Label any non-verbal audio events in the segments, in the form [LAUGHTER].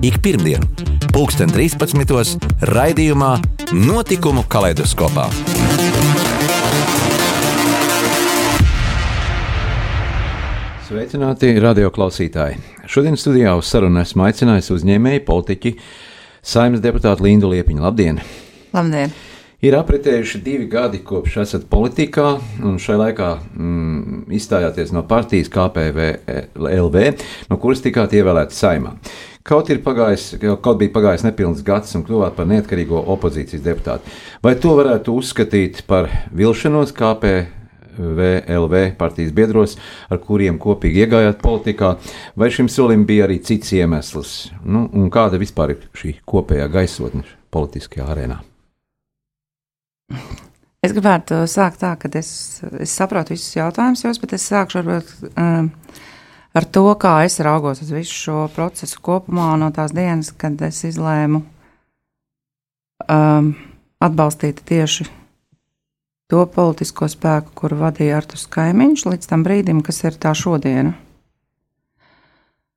Ik pirmdienu, pulksten 13. raidījumā Notikumu kaleidoskopā. Sveicināti radio klausītāji! Šodien studijā uz sarunu esmu aicinājis uzņēmēju politiķi, saimnes deputātu Lindu Liepiņu. Labdien! Labdien! Ir apritējuši divi gadi, kopš esat politikā, un šai laikā mm, izstājāties no partijas KPVLV, no kuras tikāt ievēlēti saimā. Kaut, pagājis, kaut bija pagājis nepilns gads un kļuvāt par neatkarīgo opozīcijas deputātu. Vai to varētu uzskatīt par vilšanos KPVLV partijas biedros, ar kuriem kopīgi iegājāt politikā, vai šim solim bija arī cits iemesls? Nu, un kāda vispār ir šī kopējā gaisotne politiskajā arēnā? Es gribētu sākt tā, ka es, es saprotu visus jautājumus, bet es sākšu varbūt. Um, ar to, kā es raugos uz visu šo procesu kopumā, no tās dienas, kad es izlēmu um, atbalstīt tieši to politisko spēku, kuru vadīja Artus Kaimiņš, līdz tam brīdim, kas ir tā šodiena.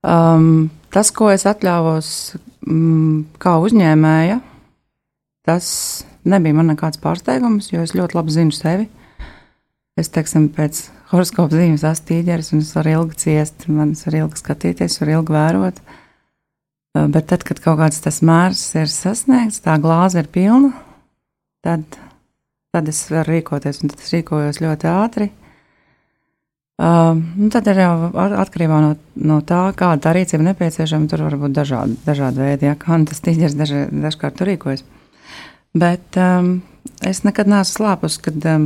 Um, tas, ko es atļāvos um, kā uzņēmēja, tas nebija man nekāds pārsteigums, jo es ļoti labi zinu sevi. Es, teiksim, pēc horoskopu zīmes esmu tīģeris, un es varu ilgi ciest, man var ilgi skatīties, var ilgi vērot. Bet tad, kad kaut kāds tas mērs ir sasniegts, tā glāze ir pilna, tad, tad es varu rīkoties, un tad es rīkojos ļoti ātri. Uh, tad ir jau atkarībā no, no tā, kāda rīcība nepieciešama. Tur var būt dažādi, dažādi veidi, ja, kā tas tīģeris daži, dažkārt rīkojas. Bet um, es nekad neesmu slāpus, kad um,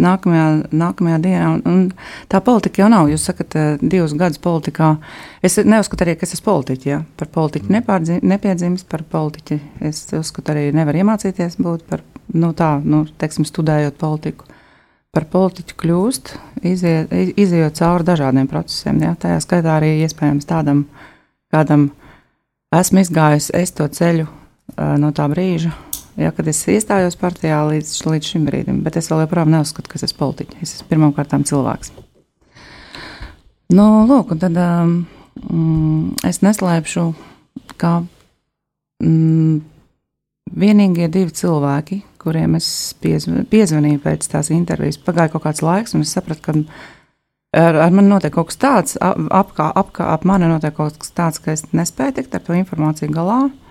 nākamajā, nākamajā dienā. Un, un tā politika jau nav. Jūs sakat, eh, divus gadus politikā. Es neuzskatu arī, ka es esmu politiķis. Ja? Par politiķu mm. nepiedzimis, par politiķi. Es uzskatu, arī nevar iemācīties būt par nu, tā, nu, teiksim, studējot politiku. Par politiķu kļūst, iziet, iziet cauri dažādiem procesiem. Ja? Tajā skaitā arī iespējams tādam, kādam esmu izgājis es to ceļu uh, no tā brīža, ja, kad es iestājos partijā līdz, līdz šim brīdim, bet es vēl joprojām neuzskatu, ka es esmu politiķis. Es esmu pirmkārt cilvēks. Nu, lūk, tad um, mm, es neslēpšu, ka mm, vienīgie divi cilvēki, kuriem es piezvanīju pēc tās intervijas, pagāja kaut kāds laiks, un es sapratu, ka ar, ar mani notiek kaut kas tāds, ap, ap, ap, ap mani notiek kaut kas tāds, ka es nespēju tikt ar to informāciju galā. Uh,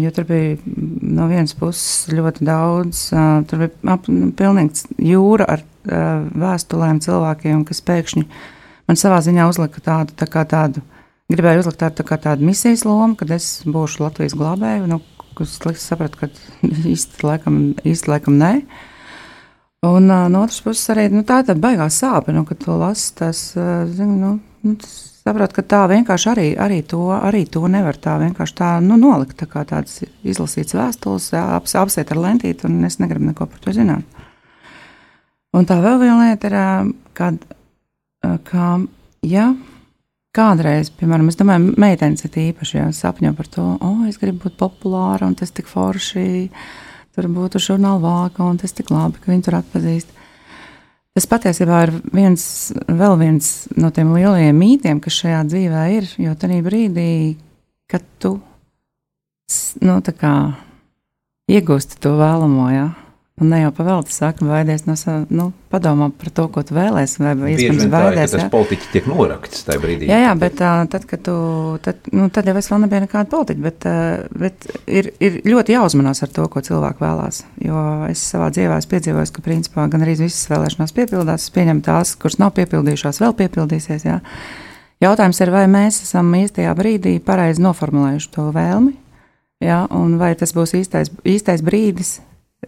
jo tur bija no vienas puses ļoti daudz, tur bija nu, pilnīgs jūra ar vēstulēm cilvēkiem, kas pēkšņi man savā ziņā uzlika tādu, tā kā tādu, gribēju uzlikt tādu, tā kā tādu misijas lomu, kad es būšu Latvijas glābēju, nu, kas liks saprat, ka [LAUGHS] īsti laikam, īsti laikam nē. Un no otras puses arī, nu, tā ir baigā sāpe, nu, kad to lasi, tas, zinu, nu, saprotu, ka tā vienkārši arī, arī, to, arī to nevar tā vienkārši tā nu, nolikt. Tā kā tādas izlasītas vēstules, ap, apsiet ar lentīti, un es negribu neko par to zināt. Un tā vēl viena lieta ir, kad, ka, ja kādreiz, piemēram, es domāju, meitenes ir īpaši jā, sapņo par to, o, oh, es gribu būt populāra, un tas tik forši, tur būtu žurnāla vāka, un tas tik labi, ka viņi tur atpazīst. Tas patiesībā ir viens, viens no tiem lielajiem mītiem, kas šajā dzīvē ir. Jo tajā brīdī, kad tu nu, kā, iegūsti to vēlamo, ja, Un ne jau pavēlti saka, baidies no sava, nu, padomā par to, ko tu vēlēsi, vai iespējams baidies. Tas politiķi tiek norakts tajā brīdī. Jā, jā, bet uh, tad, kad tu, tad, nu, tad jau es vēl nebiju nekāda politiķa, bet, bet ir, ir ļoti jāuzmanās ar to, ko cilvēki vēlās. Jo es savā dzīvē esmu piedzīvojis, ka principā gan arī visas vēlēšanās piepildās, es pieņemu tās, kuras nav piepildījušās, vēl piepildīsies. Jā. Jautājums ir, vai mēs esam īstajā brīdī pareizi noformulējuši to vēlmi, jā, un vai tas būs īstais, īstais brīdis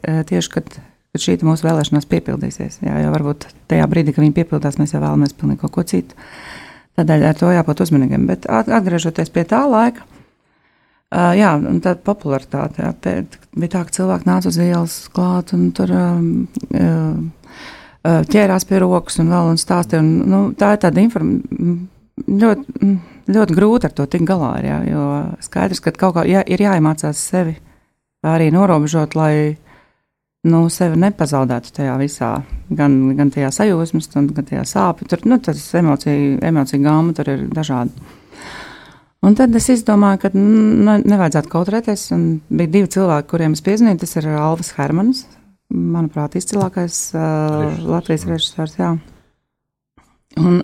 tieši kad, kad šī mūsu vēlēšanās piepildīsies. Jā, jo varbūt tajā brīdī, kad viņi piepildās, mēs jau vēlamies pilnīgi kaut ko citu. Tādēļ ar to jābūt uzmanīgiem. Bet atgriežoties pie tā laika, Uh, jā, un tā popularitāte. Jā, pēc, bija tā, ka cilvēki nāca uz ielas klāt un tur um, uh, ķērās pie rokas un vēl un stāstīja. Un, nu, tā ir tāda informācija. Ļoti, ļoti grūti ar to tikt galā, jā, jo skaidrs, ka kaut kā jā, ir jāiemācās sevi arī norobežot, lai nu, sevi nepazaudētu tajā visā, gan, gan tajā sajūsmas, gan tajā sāpju. Tur nu, tas emocija, emocija gāma tur ir dažādi. Un tad es izdomāju, ka ne, nevajadzētu kautrēties. Bija divi cilvēki, kuriem es piezvanīju. Tas ir Alvis Hermanis, manuprāt, izcilākais uh, Latvijas režisors. Jā. Un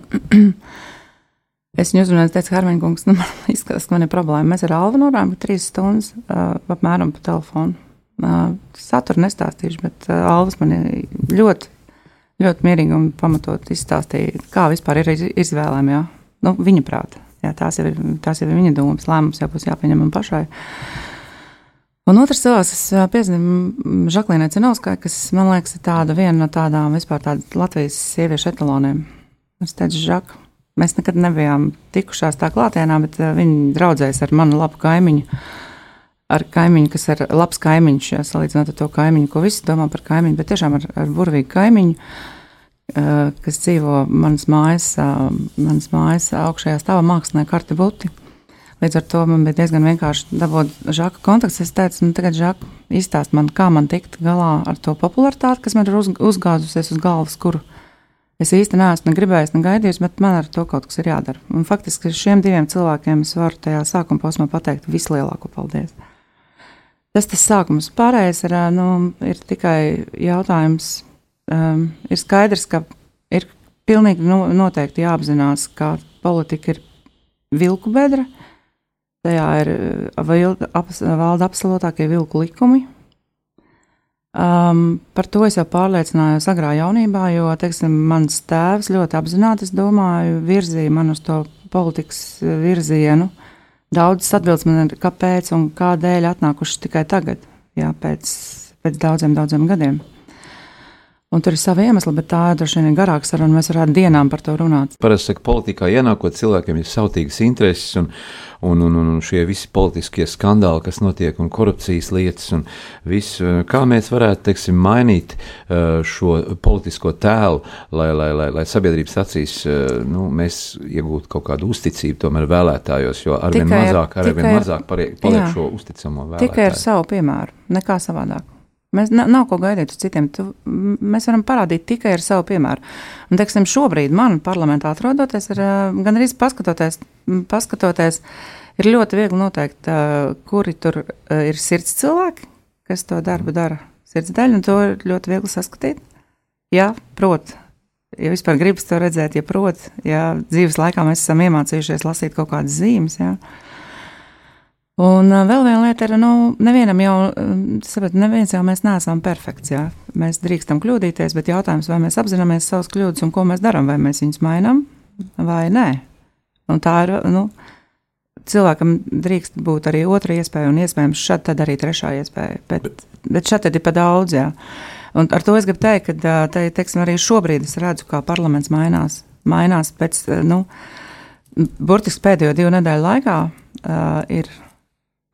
[CLEARS THROAT] es viņu uzrunāju, teicu, Hermanis kungs, nu, man [LAUGHS] izskatās, ka man ir problēma. Mēs ar Alvu norājām trīs stundas uh, apmēram pa telefonu. Saturu nestāstīšu, bet Alvis man ļoti, ļoti mierīgi un pamatot izstāstīja, kā vispār ir izvēlēm, jā. Nu, viņa prāta. Jā, tās, jau ir, tās jau ir viņa domas, lēmums jau būs jāpieņem man pašai. Un otrs cilvēks, kas piezina Žaklīnai Cinovskai, kas man liekas ir tāda viena no tādām vispār tādas Latvijas sieviešu etaloniem. Es teicu, Žak, mēs nekad nebijām tikušās tā klātienā, bet viņi draudzējas ar manu labu kaimiņu. Ar kaimiņu, kas ir labs kaimiņš, ja salīdzinot ar to kaimiņu, ko visi domā par kaimiņu, bet tiešām ar, ar burvīgu kaimiņu. Uh, kas dzīvo manas mājas, eh, manas mājas augšējā stāvā mākslinieka Karta Buti. Līdz ar to man bija diezgan vienkārši dabūt žaka kontakts. Es teicu, nu, tagad žaka izstāst man, kā man tikt galā ar to popularitāti, kas man ir uz, uzgāzusies uz galvas, kuru es īsti neesmu ne gribējis, ne gaidījis, bet man ar to kaut kas ir jādara. Un faktiski šiem diviem cilvēkiem es varu tajā sākuma posmā pateikt vislielāko paldies. Tas tas sākums pārējais ir, nu, ir tikai jautājums um, ir skaidrs, ka ir pilnīgi no, noteikti jāapzinās, ka politika ir vilku bedra. Tajā ir valda absolūtākie vilku likumi. Um, par to es jau pārliecinājos agrā jaunībā, jo teiksim, mans tēvs ļoti apzināti, es domāju, virzīja man uz to politikas virzienu. Daudzas atbildes man ir, kāpēc un kādēļ atnākušas tikai tagad, jā, pēc, pēc daudziem, daudziem gadiem. Un tur ir savi iemesli, bet tā droši vien ir garāka saruna. Mēs varētu dienām par to runāt. Parasti saka, politikā ienākot cilvēkiem ir sautīgas intereses, un, un, un, un šie visi politiskie skandāli, kas notiek, un korupcijas lietas, un viss. Kā mēs varētu, teiksim, mainīt uh, šo politisko tēlu, lai, lai, lai, lai sabiedrības acīs uh, nu, mēs iegūtu kaut kādu uzticību tomēr vēlētājos, jo arvien tikai, mazāk, arvien mazāk paliek, paliek jā, šo uzticamo vēlētāju. Tikai ar savu piemēru, nekā savādāk. Mēs nav, ko gaidīt uz citiem. Tu, mēs varam parādīt tikai ar savu piemēru. Un, teiksim, šobrīd man parlamentā atrodoties, ir gan arī paskatoties, paskatoties, ir ļoti viegli noteikt, kuri tur ir sirds cilvēki, kas to darbu dara sirds dēļ, un to ir ļoti viegli saskatīt. Jā, prot. Ja vispār gribas to redzēt, ja prot, ja dzīves laikā mēs esam iemācījušies lasīt kaut kādas zīmes, jā. Ja, Un vēl viena lieta ir, nu, nevienam jau, saprot, neviens jau mēs neesam perfekts, jā. Mēs drīkstam kļūdīties, bet jautājums, vai mēs apzināmies savas kļūdas un ko mēs darām, vai mēs viņus mainām vai nē. Un tā ir, nu, cilvēkam drīkst būt arī otra iespēja, un iespējams šad tad arī trešā iespēja, bet, bet šad tad ir pa daudz, jā. Un ar to es gribu teikt, ka, te, teiksim, arī šobrīd es redzu, kā parlaments mainās, mainās pēc, nu, burtiski pēdējo divu nedēļu laikā uh, ir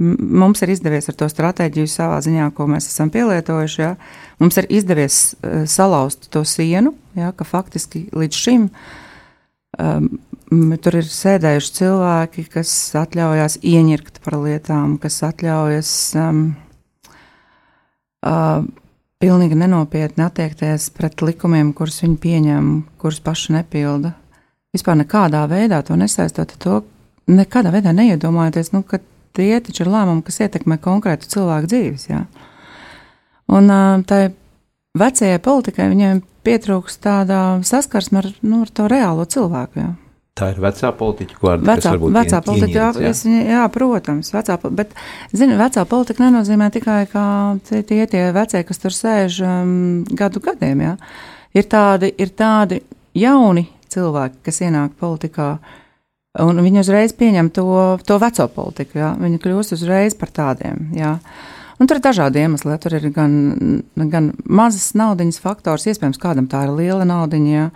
Mums ir izdevies ar to stratēģiju savā ziņā, ko mēs esam pielietojuši. Ja? Mums ir izdevies uh, salauzt to sienu, ja? ka faktiski līdz šim um, tur ir sēdējuši cilvēki, kas atļaujas ieņirkt par lietām, kas atļaujas um, uh, pilnīgi nenopietni attiekties pret likumiem, kurus viņi pieņem, kurus paši nepilda. Vispār nekādā veidā to nesaistot ar to, nekādā veidā neiedomājoties, nu, ka tie taču ir lēmumi, kas ietekmē konkrētu cilvēku dzīves. Jā. Un tā vecajai politikai viņiem pietrūkst tāda saskarsme ar, nu, ar to reālo cilvēku. Jā. Tā ir vecā politiķa, ko vecā, vecā politika, jā, jā? Jā, protams, vecā, bet, zini, vecā politika nenozīmē tikai, ka tie tie vecie, kas tur sēž um, gadu gadiem, jā. Ir tādi, ir tādi jauni cilvēki, kas ienāk politikā, uh, Un viņi uzreiz pieņem to, to veco politiku, jā. viņi kļūst uzreiz par tādiem. Jā. Un tur ir dažādi iemesli. Tur ir gan, gan mazas naudas faktors, iespējams, kādam tā ir liela naudiņa. Jā.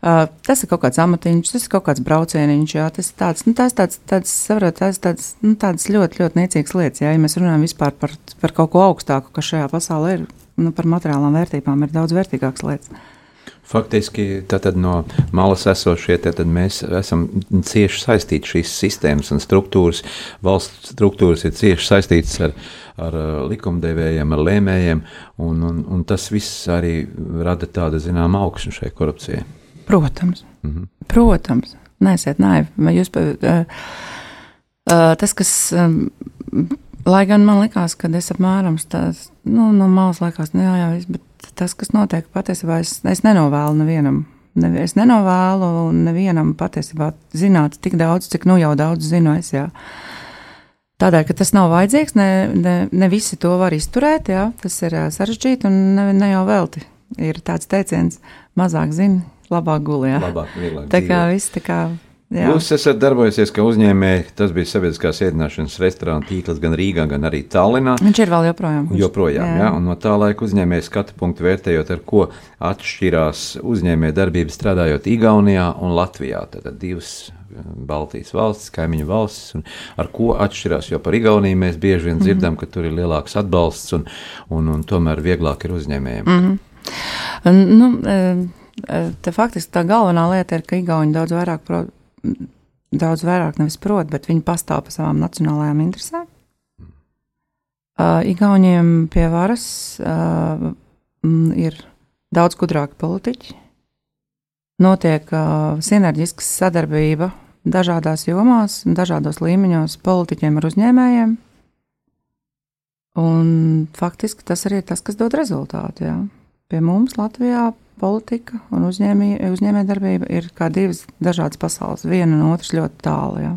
Uh, tas ir kaut kāds amatiņš, tas ir kaut kāds braucieniņš, jā, tas ir tāds, nu, tās tāds, tāds, saprot, tās tāds, nu, tādas ļoti, ļoti niecīgas lietas, jā, ja mēs runājam vispār par, par kaut ko augstāku, kas šajā pasaulē ir, nu, par materiālām vērtībām ir daudz vērtīgākas lietas. Faktiski no malas esošie, mēs esam cieši saistīti šīs sistēmas un struktūras. Valsts struktūras ir cieši saistītas ar, ar likumdevējiem, ar lēmējiem, un, un, un tas viss arī rada tādu zināmu augstu šai korupcijai. Protams, mm -hmm. protams. Nesiet naivi. Vai jūs, uh, uh, tas, kas, um, lai gan man likās, ka es apmēram tāds, nu, no malas liekas, nu, jā, jā, viss, bet tas, kas notiek patiesībā, es, es nenovēlu nevienam. Ne, es nenovēlu nevienam patiesībā zināt tik daudz, cik nu jau daudz zinu es. Jā. Tādēļ, ka tas nav vajadzīgs, ne, ne, ne visi to var izturēt, jā, tas ir sarežģīti un ne, ne jau velti. Ir tāds teiciens, mazāk zina, labāk gulēt. Tā kā viss tā kā. Jā. Jūs esat darbojusies kā uzņēmēji. Tas bija sabiedriskās ēdināšanas restorāna tīkls gan Rīgā, gan arī Tallinā. Viņš ir vēl joprojām. Joprojām, jā. jā. No tā laika uzņēmēja skatu punktu vērtējot, ar ko atšķirās uzņēmēja darbība strādājot Igaunijā un Latvijā. Tad divas eh, Baltijas valstis, kaimiņu valstis, un ar ko atšķirās. Jo par Igauniju mēs bieži vien dzirdam, mm -hmm. ka tur ir lielāks atbalsts un, un, un tomēr vieglāk ir uzņēmējiem. Mm -hmm. nu, e Te faktiski tā galvenā lieta ir, ka Igauni daudz vairāk, pro, daudz vairāk nevis prot, bet viņi pastāv par savām nacionālajām interesēm. Uh, Igauniem pie varas uh, ir daudz gudrāki politiķi. Notiek uh, sinerģisks sadarbība dažādās jomās, dažādos līmeņos politiķiem ar uzņēmējiem. Un faktiski tas arī ir tas, kas dod rezultātu. Jā. Pie mums Latvijā politika un uzņēmējdarbība ir kā divas dažādas pasaules. Viena no otras ļoti tālu. Ja.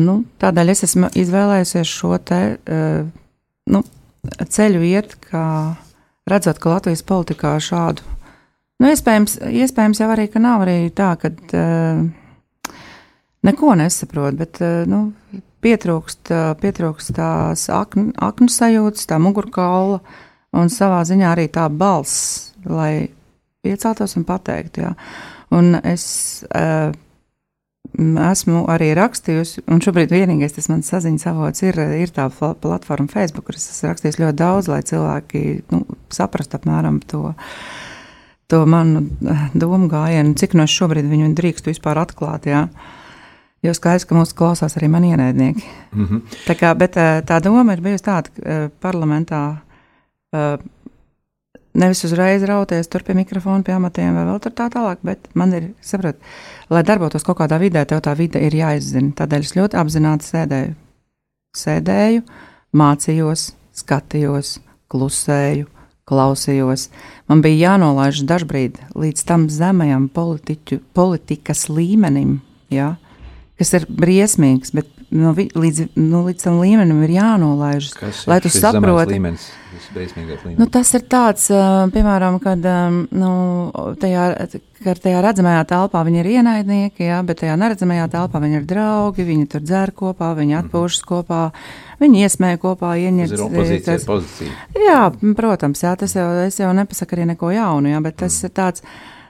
Nu, tādēļ es esmu izvēlējusies šo te, nu, ceļu iet, kā redzot, ka Latvijas politikā šādu, nu, iespējams, iespējams jau arī, nav arī tā, ka neko nesaprot, bet nu, pietrūkst, pietrūkst tās aknu, aknu sajūtas, tā mugurkaula un savā ziņā arī tā balss lai ieceltos un pateiktu. Jā. Un es uh, esmu arī rakstījusi, un šobrīd vienīgais tas mans saziņas avots ir, ir tā platforma Facebook, kur es esmu rakstījis ļoti daudz, lai cilvēki nu, saprastu apmēram to. To manu eh, domu gājienu, cik no es šobrīd viņu drīkstu vispār atklāt. Jā. Jo skaidrs, ka mūsu klausās arī mani ienaidnieki. Mm -hmm. tā, kā, bet eh, tā doma ir bijusi tāda, ka parlamentā Nevis uzreiz rauties tur pie mikrofona, pie amatiem vai vēl tur tā tālāk, bet man ir, saprot, lai darbotos kaut kādā vidē, tev tā vide ir jāizzina. Tādēļ es ļoti apzināti sēdēju. Sēdēju, mācījos, skatījos, klusēju, klausījos. Man bija jānolaiž dažbrīd līdz tam zemajam politiķu, politikas līmenim, ja, kas ir briesmīgs, bet no, līdz, no, līdz tam līmenim ir jānolaiž. Lai tu saproti, nu, tas ir tāds, piemēram, kad nu, tajā, kad tajā redzamajā telpā viņi ir ienaidnieki, jā, bet tajā neredzamajā telpā viņi ir draugi, viņi tur dzer kopā, viņi mhm. atpūšas kopā, viņi iesmē kopā, ieņem. Tas ir opozīcija, tas, pozīcija. Jā, protams, jā, tas jau, es jau nepasaku arī neko jaunu, jā, bet tas mm. ir tāds.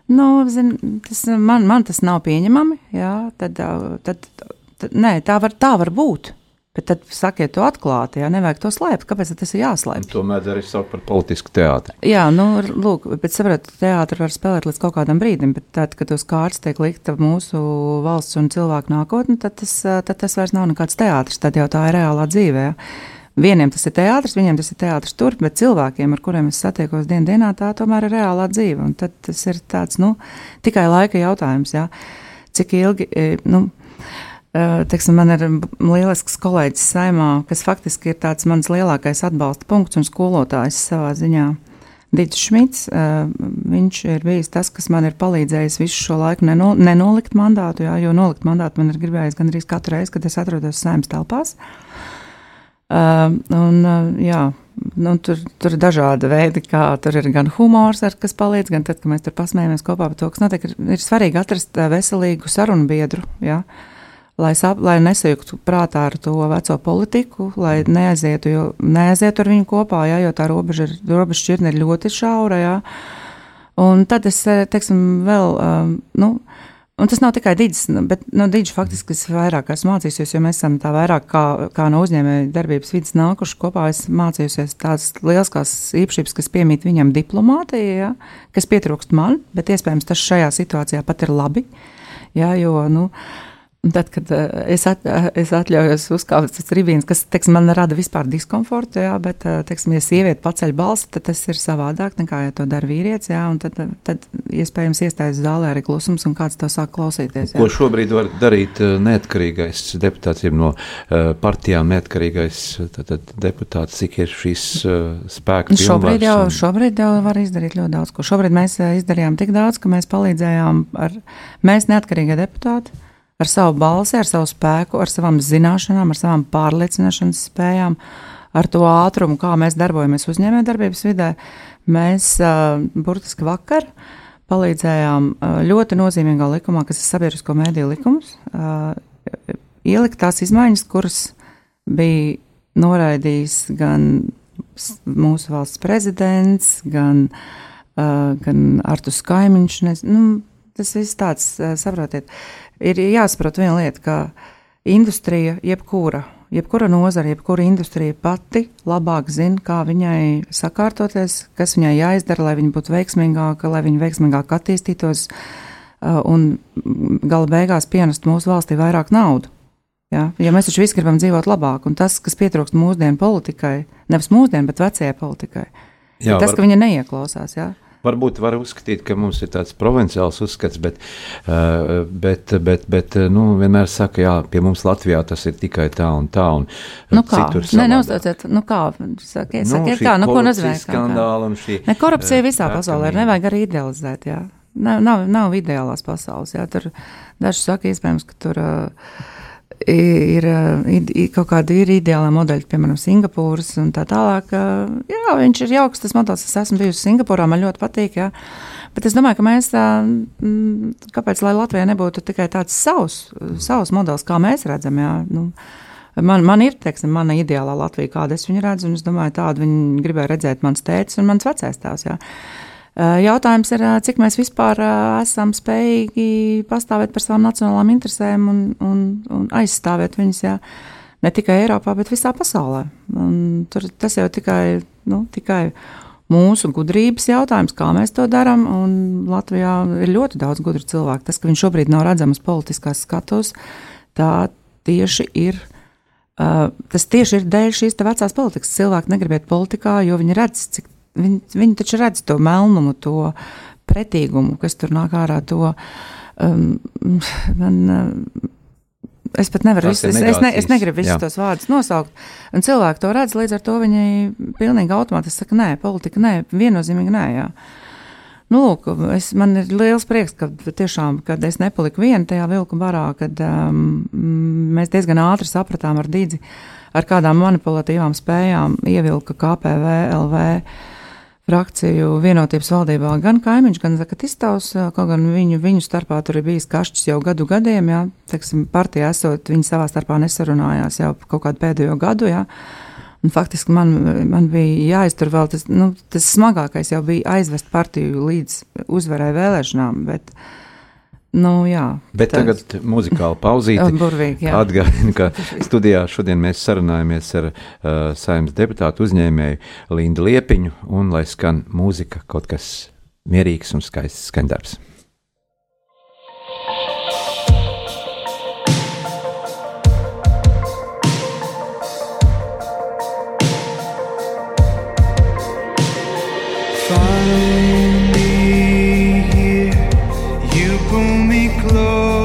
Nu, zin, tas man, man tas nav pieņemami. Jā, tad, tad nē, tā var, tā var būt. Bet tad sakiet to atklāti, jā, nevajag to slēpt. Kāpēc tas ir jāslēpj? Tomēr arī sauc par politisku teātri. Jā, nu, lūk, bet saprotat, teātri var spēlēt līdz kaut kādam brīdim, bet tad, kad uz kārtas tiek likta mūsu valsts un cilvēku nākotne, tad tas, tad tas vairs nav nekāds teātris, tad jau tā ir reālā dzīvē. Jā. Vieniem tas ir teātris, viņiem tas ir teātris tur, bet cilvēkiem, ar kuriem es satiekos dienas dienā, tā tomēr ir reālā dzīve. Un tad tas ir tāds, nu, tikai laika jautājums, jā. cik ilgi, nu, Teiksim, man ir lielisks kolēģis saimā, kas faktiski ir tāds mans lielākais atbalsta punkts un skolotājs savā ziņā. Dīts Šmits, viņš ir bijis tas, kas man ir palīdzējis visu šo laiku neno, nenolikt mandātu, jā, jo nolikt mandātu man ir gribējis gandrīz katru reizi, kad es atrodos saimnes telpās. Uh, un, uh, jā, nu, tur, tur ir dažādi veidi, kā tur ir gan humors, ar, kas palīdz, gan tad, kad mēs tur pasmējamies kopā par to, kas notiek. Ir, ir svarīgi atrast veselīgu sarunu biedru. Jā. Ja? Lai, sap, lai nesajuktu prātā ar to veco politiku, lai neaizietu, jo, neaizietu ar viņu kopā, jā, jo tā robeža, ir, robeža šķirne ir ļoti šaura. Jā. Un tad es, teiksim, vēl, nu, Un tas nav tikai Digis, bet no Digis faktiski es vairāk esmu mācījusies, jo mēs esam tā vairāk kā, kā no uzņēmēja darbības vidas nākuši kopā. Es mācījusies tādas lieliskās īpašības, kas piemīt viņam diplomātijā, ja, kas pietrūkst man, bet iespējams tas šajā situācijā pat ir labi. Ja, jo, nu, uh, Tad, kad uh, es, at, uh, es atļaujos uzkāpt uz ribīnas, kas teiksim, man rada vispār diskomfortu, jā, bet, uh, teiksim, ja sieviete paceļ balsi, tad tas ir savādāk nekā, ja to dara vīrietis. Jā, tad, tad iespējams iestājas zālē arī klusums un kāds to sāk klausīties. Jā. Ko šobrīd var darīt neatkarīgais deputāts, ja no partijām neatkarīgais tad, tad deputāts, cik ir šīs spēka? Šobrīd jau, un... šobrīd jau var izdarīt ļoti daudz, ko šobrīd mēs izdarījām tik daudz, ka mēs palīdzējām ar, mēs neatkarīgie deputāti ar savu balsi, ar savu spēku, ar savām zināšanām, ar savām pārliecināšanas spējām, ar to ātrumu, kā mēs darbojamies uzņēmējdarbības vidē. Mēs uh, burtiski vakar palīdzējām uh, ļoti nozīmīgā likumā, kas ir sabiedrisko mēdīju likums, uh, ielikt tās izmaiņas, kuras bija noraidījis gan mūsu valsts prezidents, gan, uh, gan Artus Kaimiņš. Nu, tas viss tāds, uh, saprotiet, uh, ir jāsaprot viena lieta, ka industrija, jebkura, jebkura nozara, jebkura industrija pati labāk zina, kā viņai sakārtoties, kas viņai jāizdara, lai viņa būtu veiksmīgāka, lai viņa veiksmīgāk attīstītos uh, un gala beigās pienest mūsu valstī vairāk naudu. Ja? ja mēs taču visi gribam dzīvot labāk, un tas, kas pietrūkst mūsdienu politikai, nevis mūsdienu, bet vecajai politikai, Jā, tas, var... ka viņa neieklausās. Ja? Varbūt var uzskatīt, ka mums ir tāds provinciāls uzskats, bet, uh, bet, bet, bet nu, vienmēr saka, jā, pie mums Latvijā tas ir tikai tā un tā. Un nu kā? Nē, neuzstāciet, nu kā, sakiet, nu, sakiet kā, nu ko nozīmē? Skandāli un šī. Ne, korupcija visā pasaulē ir, nevajag arī idealizēt, jā. Nav, nav, nav ideālās pasaules, jā, tur daži saka, iespējams, ka tur. Uh, ir, ir kaut kādi ir ideāli modeļi, piemēram, Singapūras un tā tālāk. Jā, viņš ir jauks, tas modelis. Es esmu bijusi Singapūrā, man ļoti patīk. Jā. Bet es domāju, ka mēs tā, kāpēc lai Latvijai nebūtu tikai tāds savs, savs modelis, kā mēs redzam, jā. Nu, Man, man ir, teiksim, mana ideālā Latvija, kāda es viņu redzu, un es domāju, tādu viņi gribēja redzēt mans tēvs un mans vecais tēvs. Eh, jautājums ir, eh, cik mēs vispār eh, esam spējīgi pastāvēt par savām nacionālām interesēm un, un, un aizstāvēt viņas jā, ne tikai Eiropā, bet visā pasaulē. Un tur, tas jau tikai, nu, tikai mūsu gudrības jautājums, kā mēs to darām. Latvijā ir ļoti daudz gudru cilvēku. Tas, ka viņš šobrīd nav redzams politiskās skatos, tā tieši ir. Uh, tas tieši ir dēļ šīs vecās politikas. Cilvēki negrib iet politikā, jo viņi redz, cik Viņi, viņi taču redz to melnumu, to pretīgumu, kas tur nāk ārā. To, um, man, um, Es pat nevaru, es, es, es, ne, es negribu visus Jā. tos vārdus nosaukt. Un cilvēki to redz, līdz ar to viņi pilnīgi automātiski saka, nē, politika, nē, viennozīmīgi nē. Jā. Nu, lūk, es, man ir liels prieks, ka tiešām, kad es nepaliku viena tajā vilku barā, kad um, mēs diezgan ātri sapratām ar Dīdzi, ar kādām manipulatīvām spējām ievilka KPV, LV frakciju vienotības valdībā gan kaimiņš, gan Zakatistāvs, kaut gan viņu, viņu starpā tur ir bijis kašķis jau gadu gadiem, jā, teiksim, partija esot, viņi savā starpā nesarunājās jau kaut kādu pēdējo gadu, jā. Un faktiski man, man bija jāiztur vēl tas, nu, tas smagākais jau bija aizvest partiju līdz uzvarai vēlēšanām, bet, uh, Nu, jā, Bet tā... tagad muzikāla pauzīte. Burvīgi, Atgādinu, ka studijā šodien mēs sarunājamies ar uh, saimnes deputātu uzņēmēju Lindu Liepiņu un lai skan mūzika kaut kas mierīgs un skaists skandarbs. Fine. close.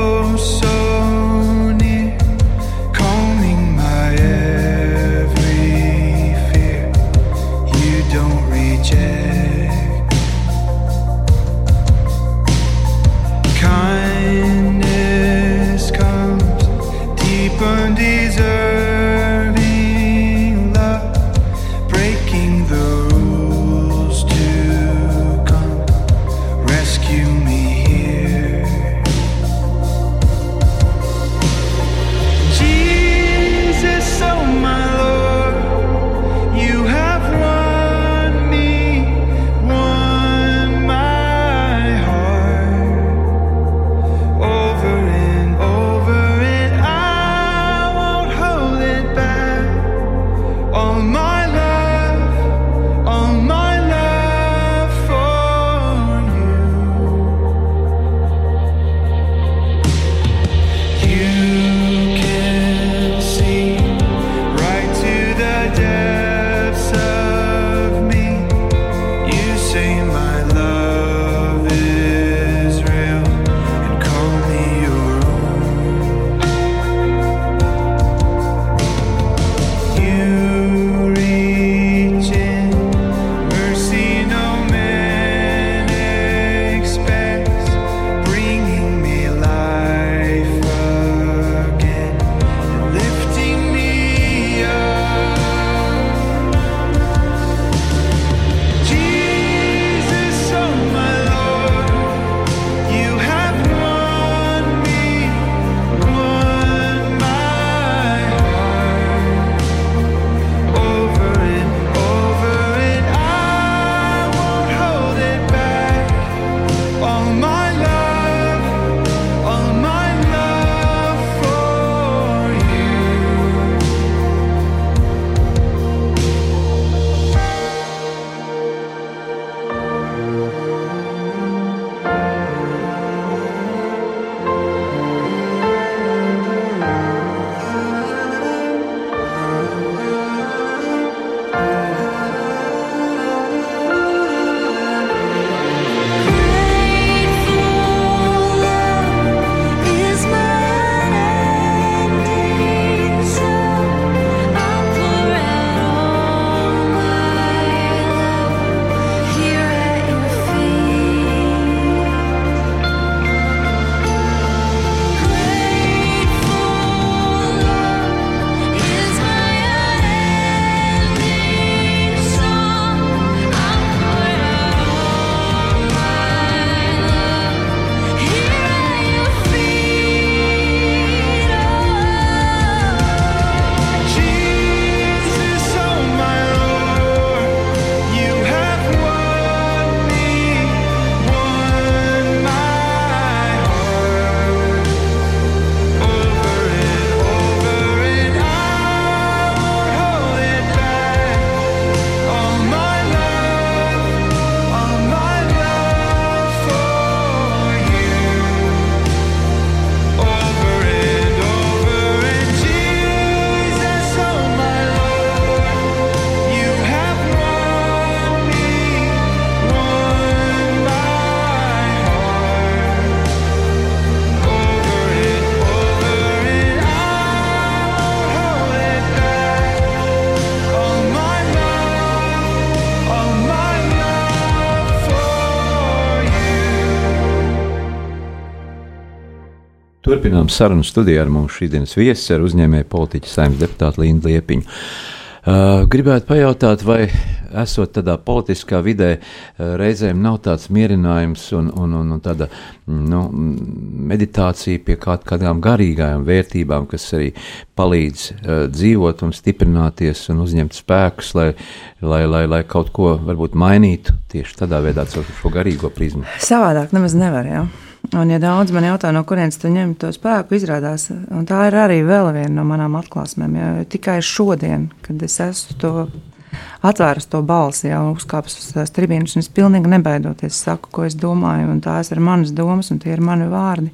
Turpinām sarunu studiju ar mums šīdienas viesis, ar uzņēmēju politiķu saimnes deputātu Līnu Liepiņu. Uh, gribētu pajautāt, vai esot tādā politiskā vidē, uh, reizēm nav tāds mierinājums un, un, un, un tāda nu, meditācija pie kaut kādām garīgām vērtībām, kas arī palīdz uh, dzīvot un stiprināties un uzņemt spēkus, lai, lai, lai, lai kaut ko varbūt mainītu tieši tādā veidā caur šo garīgo prizmu. Savādāk nemaz nevar. Ja? Un, ja daudz man jautā, no kurienes tu ņem to spēku, izrādās, tā ir arī vēl viena no manām atklāsmēm. Ja tikai šodien, kad es esmu to atvērs to balsi, jau uzkāpis uz tās tribīnas, un es pilnīgi nebaidoties saku, ko es domāju, un tās ir manas domas, un tie ir mani vārdi.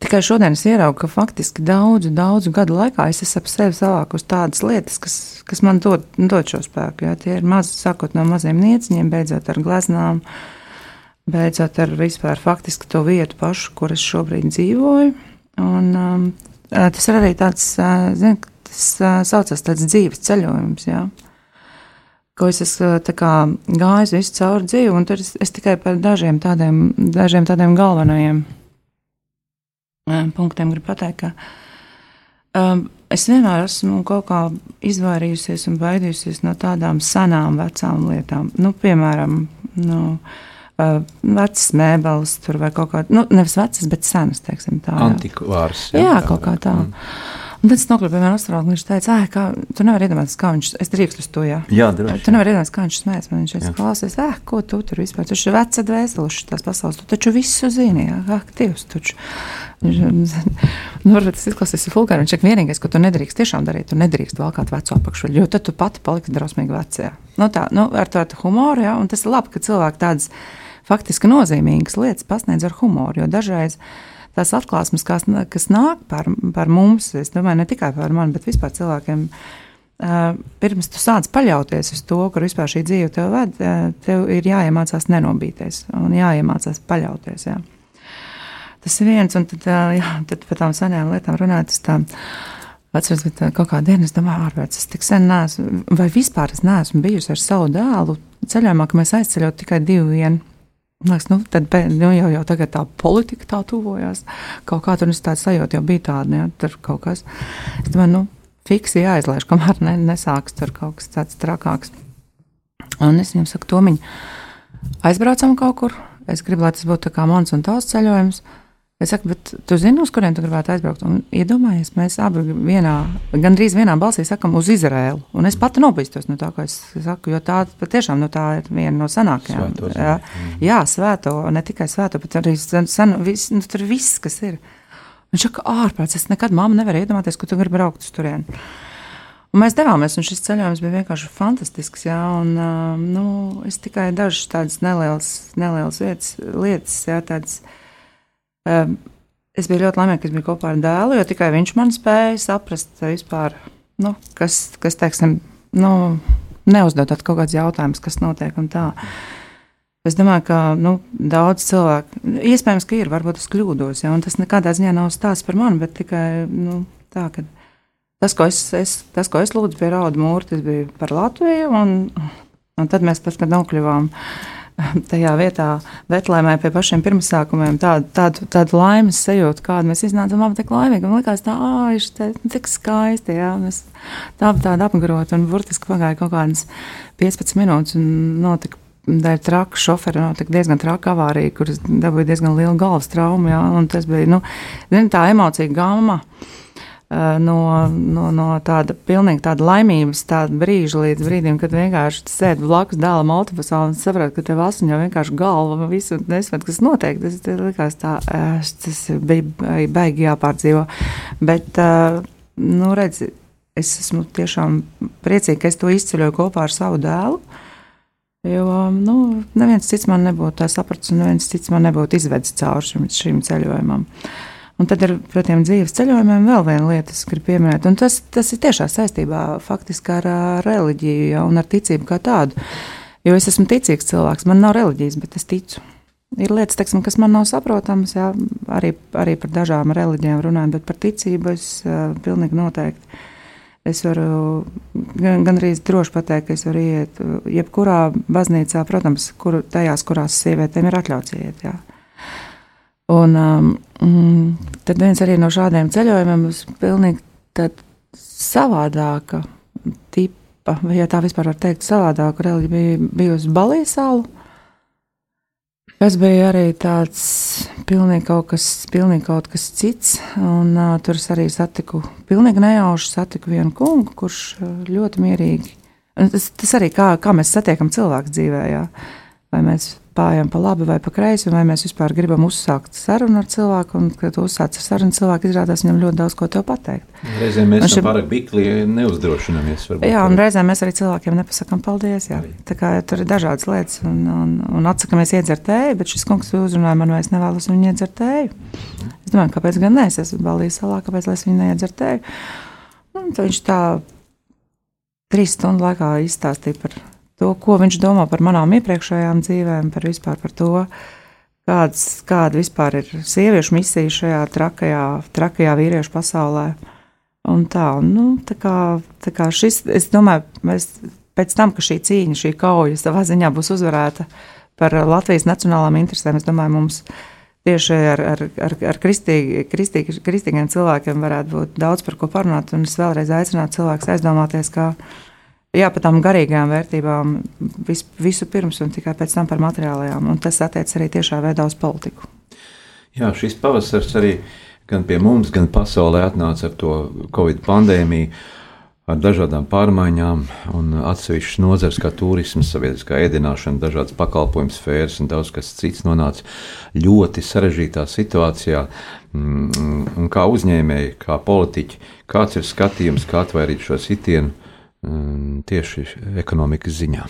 Tikai šodien es ieraugu, ka faktiski daudzu, daudzu gadu laikā es esmu ap sevi savākus tādas lietas, kas, kas man dod, dod šo spēku. Jā. Tie ir mazi, sākot no maziem nieciņiem, beidzot ar gleznām, uh, beidzot ar vispār faktiski to vietu pašu, kur es šobrīd dzīvoju. Un, um, tas ir arī tāds, zin, tas saucas tāds dzīves ceļojums, jā. Ko es esmu gājis visu cauri dzīvi, un tur es, es tikai par dažiem tādiem, dažiem tādiem galvenajiem punktiem gribu pateikt, ka um, es vienmēr esmu kaut kā izvairījusies un baidījusies no tādām senām, vecām lietām. Nu, piemēram, no, nu, uh, vecas mēbeles, tur vai kaut kāda, nu, nevis vecas, bet senas, teiksim, tā. Antikvārs. Jā, jā, kaut kā tā. Mm. Un tad es nokļuvu pie viena astrologa, un viņš teica, ah, kā, tu nevari iedomāties, kā viņš, es drīkstu uz to, jā. Jā, droši. Tu nevari iedomāties, kā viņš smējas, man viņš teica, klausies, ah, ko tu tur vispār, tu esi veca dvēseluši tās pasaules, tu taču visu zini, jā, ak, Dievs, taču. [LAUGHS] Nu, varbūt tas izklausās fulgāri, viņš ir vienīgais, ko tu nedrīkst tiešām darīt, tu nedrīkst valkāt veco apakšu, jo tad tu pati paliksi drausmīgi vecajā. Nu tā, nu, ar tādu humoru, jā, un tas ir labi, ka cilvēki tādas faktiski nozīmīgas lietas pasniedz ar humoru. Jo dažreiz tās atklāsmes, kas, kas nāk par, par mums, es domāju, ne tikai par mani, bet vispār cilvēkiem. Pirms tu sāc paļauties uz to, kur vispār šī dzīve tev ved, tev ir jāiemācās nenobīties un jāiemācās paļauties. Jā. Tas ir viens, un tad, jā, tad par tām senām lietām runāt. Tā, Atceros, ka kaut kādā dienā es domāju, ārpēc es tik sen neesmu, vai vispār es neesmu bijusi ar savu dēlu ceļojumā, ka mēs aizceļot tikai divi vieni. Liekas, nu, tad nu, jau, jau tagad tā politika tā tuvojās. Kaut kā tur tāda sajūta jau bija tāda, ja tur kaut kas. Es domāju, nu, fiksi jāizlaiž, kamēr ne, nesāks tur kaut kas tāds trakāks. Un es viņam saku, Tomiņ, aizbraucam kaut kur. Es gribu, lai tas būtu kā mans un tavs ceļojums. Es saku, bet tu zini, uz kurien tu gribētu aizbraukt? Un iedomājies, mēs abi vienā, gandrīz vienā balsī sakam uz Izraēlu. Un es pati nobīstos no tā, ko es saku, jo tā patiešām no tā ir viena no senākajām. Svēto, jā, mm. jā, svēto, ne tikai svēto, bet arī sen, vis, nu, tur viss, kas ir. Viņš saka, ārprāts, es nekad mamma nevaru iedomāties, ka tu gribi braukt uz turieni. Un mēs devāmies, un šis ceļojums bija vienkārši fantastisks. Jā, un, nu, es tikai dažas tādas nelielas, nelielas vietas, lietas, jā, tādas, Ehm, es biju ļoti laimīga, ka es biju kopā ar dēlu, jo tikai viņš man spēja saprast, vispār, nu, kas, kas teiksim, nu, neuzdodot kaut kādus jautājumus, kas notiek un tā. Es domāju, ka nu, daudz cilvēku, iespējams, ka ir, varbūt es kļūdos, ja, un tas nekādā ziņā nav stāsts par mani, bet tikai nu, tā, ka tas, ko es, es, tas, ko es lūdzu pie Rauda mūra, tas bija par Latviju, un, un tad mēs pat, kad nokļuvām tajā vietā, Betlēmē, pie pašiem pirmsākumiem, tādu, tādu, tādu laimes sajūtu, kādu mēs iznācām, abi tik laimīgi. Man liekas, tā, ir te, tik skaisti, jā, mēs tā tādu apgarot, un burtiski pagāja kaut kādas 15 minūtes, un notika dēļ traka šofera notika diezgan traka avārija, kuras dabūja diezgan lielu galvas traumu, jā, un tas bija, nu, tā emocija gama. Eh, no, no, no tāda pilnīgi tāda laimības tāda brīža līdz brīdim, kad vienkārši sēdi blakus dēlam autobusā un saproti, ka tev asiņo vienkārši galva visu nesaprot, kas notiek. Tas, likās tā, eh, tas bija baigi jāpārdzīvo. Bet, eh, nu, redz, es esmu tiešām priecīga, ka es to izceļoju kopā ar savu dēlu. Jo nu, neviens cits man nebūtu tā sapratis, un neviens cits man nebūtu izvedis cauri šim, šim ceļojumam. Uh, Un tad ar tiem dzīves ceļojumiem vēl viena lieta, kas grib pieminēt, un tas, tas ir tiešā saistībā faktiski ar, ar reliģiju ja, un ar ticību kā tādu. Jo es esmu ticīgs cilvēks, man nav reliģijas, bet es ticu. Ir lietas, teiksim, kas man nav saprotamas, jā, arī, arī par dažām reliģijām runājot, bet par ticību es uh, pilnīgi noteikti. Es varu gan, gan arī droši pateikt, ka es varu iet jebkurā baznīcā, protams, kur, tajās, kurās sievietēm ir atļauts iet. Jā. Un um, mm, tad viens arī no šādiem ceļojumiem būs pilnīgi savādāka tipa, vai ja tā vispār var teikt, savādāka reliģija bija bijusi Balijas salu. Tas bija arī tāds pilnīgi kaut kas, pilnīgi kaut kas cits. Un, uh, tur es arī satiku, pilnīgi nejauši satiku vienu kungu, kurš ļoti mierīgi. Tas, tas arī kā, kā mēs satiekam cilvēku dzīvē. Jā. Vai mēs pājam pa labi vai pa kreisi, vai mēs vispār gribam uzsākt sarunu ar cilvēku, un, kad uzsāc ar sarunu, cilvēku izrādās viņam ļoti daudz ko tev pateikt. Reizēm mēs šim... pārāk bikli neuzdrošinamies. Jā, un reizēm mēs arī cilvēkiem nepasakām paldies. Jā. Tā kā tur ir dažādas lietas, un, un, un atsakamies iedzert tēju, bet šis kungs uzrunāja man, vai es nevēlos viņu iedzert tēju. Es domāju, kāpēc gan ne, es esmu Balijas salā, kāpēc es viņu neiedzert tēju. Un viņš tā trīs stundu laikā izstāstīja par to, ko viņš domā par manām iepriekšējām dzīvēm, par vispār par to, kāds, kāda vispār ir sieviešu misija šajā trakajā, trakajā vīriešu pasaulē. Un tā, nu, tā kā, tā kā šis, es domāju, mēs pēc tam, ka šī cīņa, šī kauja savā ziņā būs uzvarēta par Latvijas nacionālām interesēm, es domāju, mums tieši ar, ar, ar, ar kristīgi, kristīgi, kristīgiem cilvēkiem varētu būt daudz par ko parunāt. Un es vēlreiz aicinātu cilvēkus aizdomāties, ka Jā, par tām garīgajām vērtībām vis, visu pirms un tikai pēc tam par materiālajām. Un tas attiecas arī tiešā veidā uz politiku. Jā, šis pavasars arī gan pie mums, gan pasaulē atnāca ar to Covid pandēmiju, ar dažādām pārmaiņām un atsevišķas nozares, kā turisms, sabiedriskā ēdināšana, dažādas pakalpojumu sfēras un daudz kas cits nonāca ļoti sarežģītā situācijā. Mm, un kā uzņēmēji, kā politiķi, kāds ir skatījums, kā atvairīt šo sitienu? Mm, tieši ekonomikas ziņā?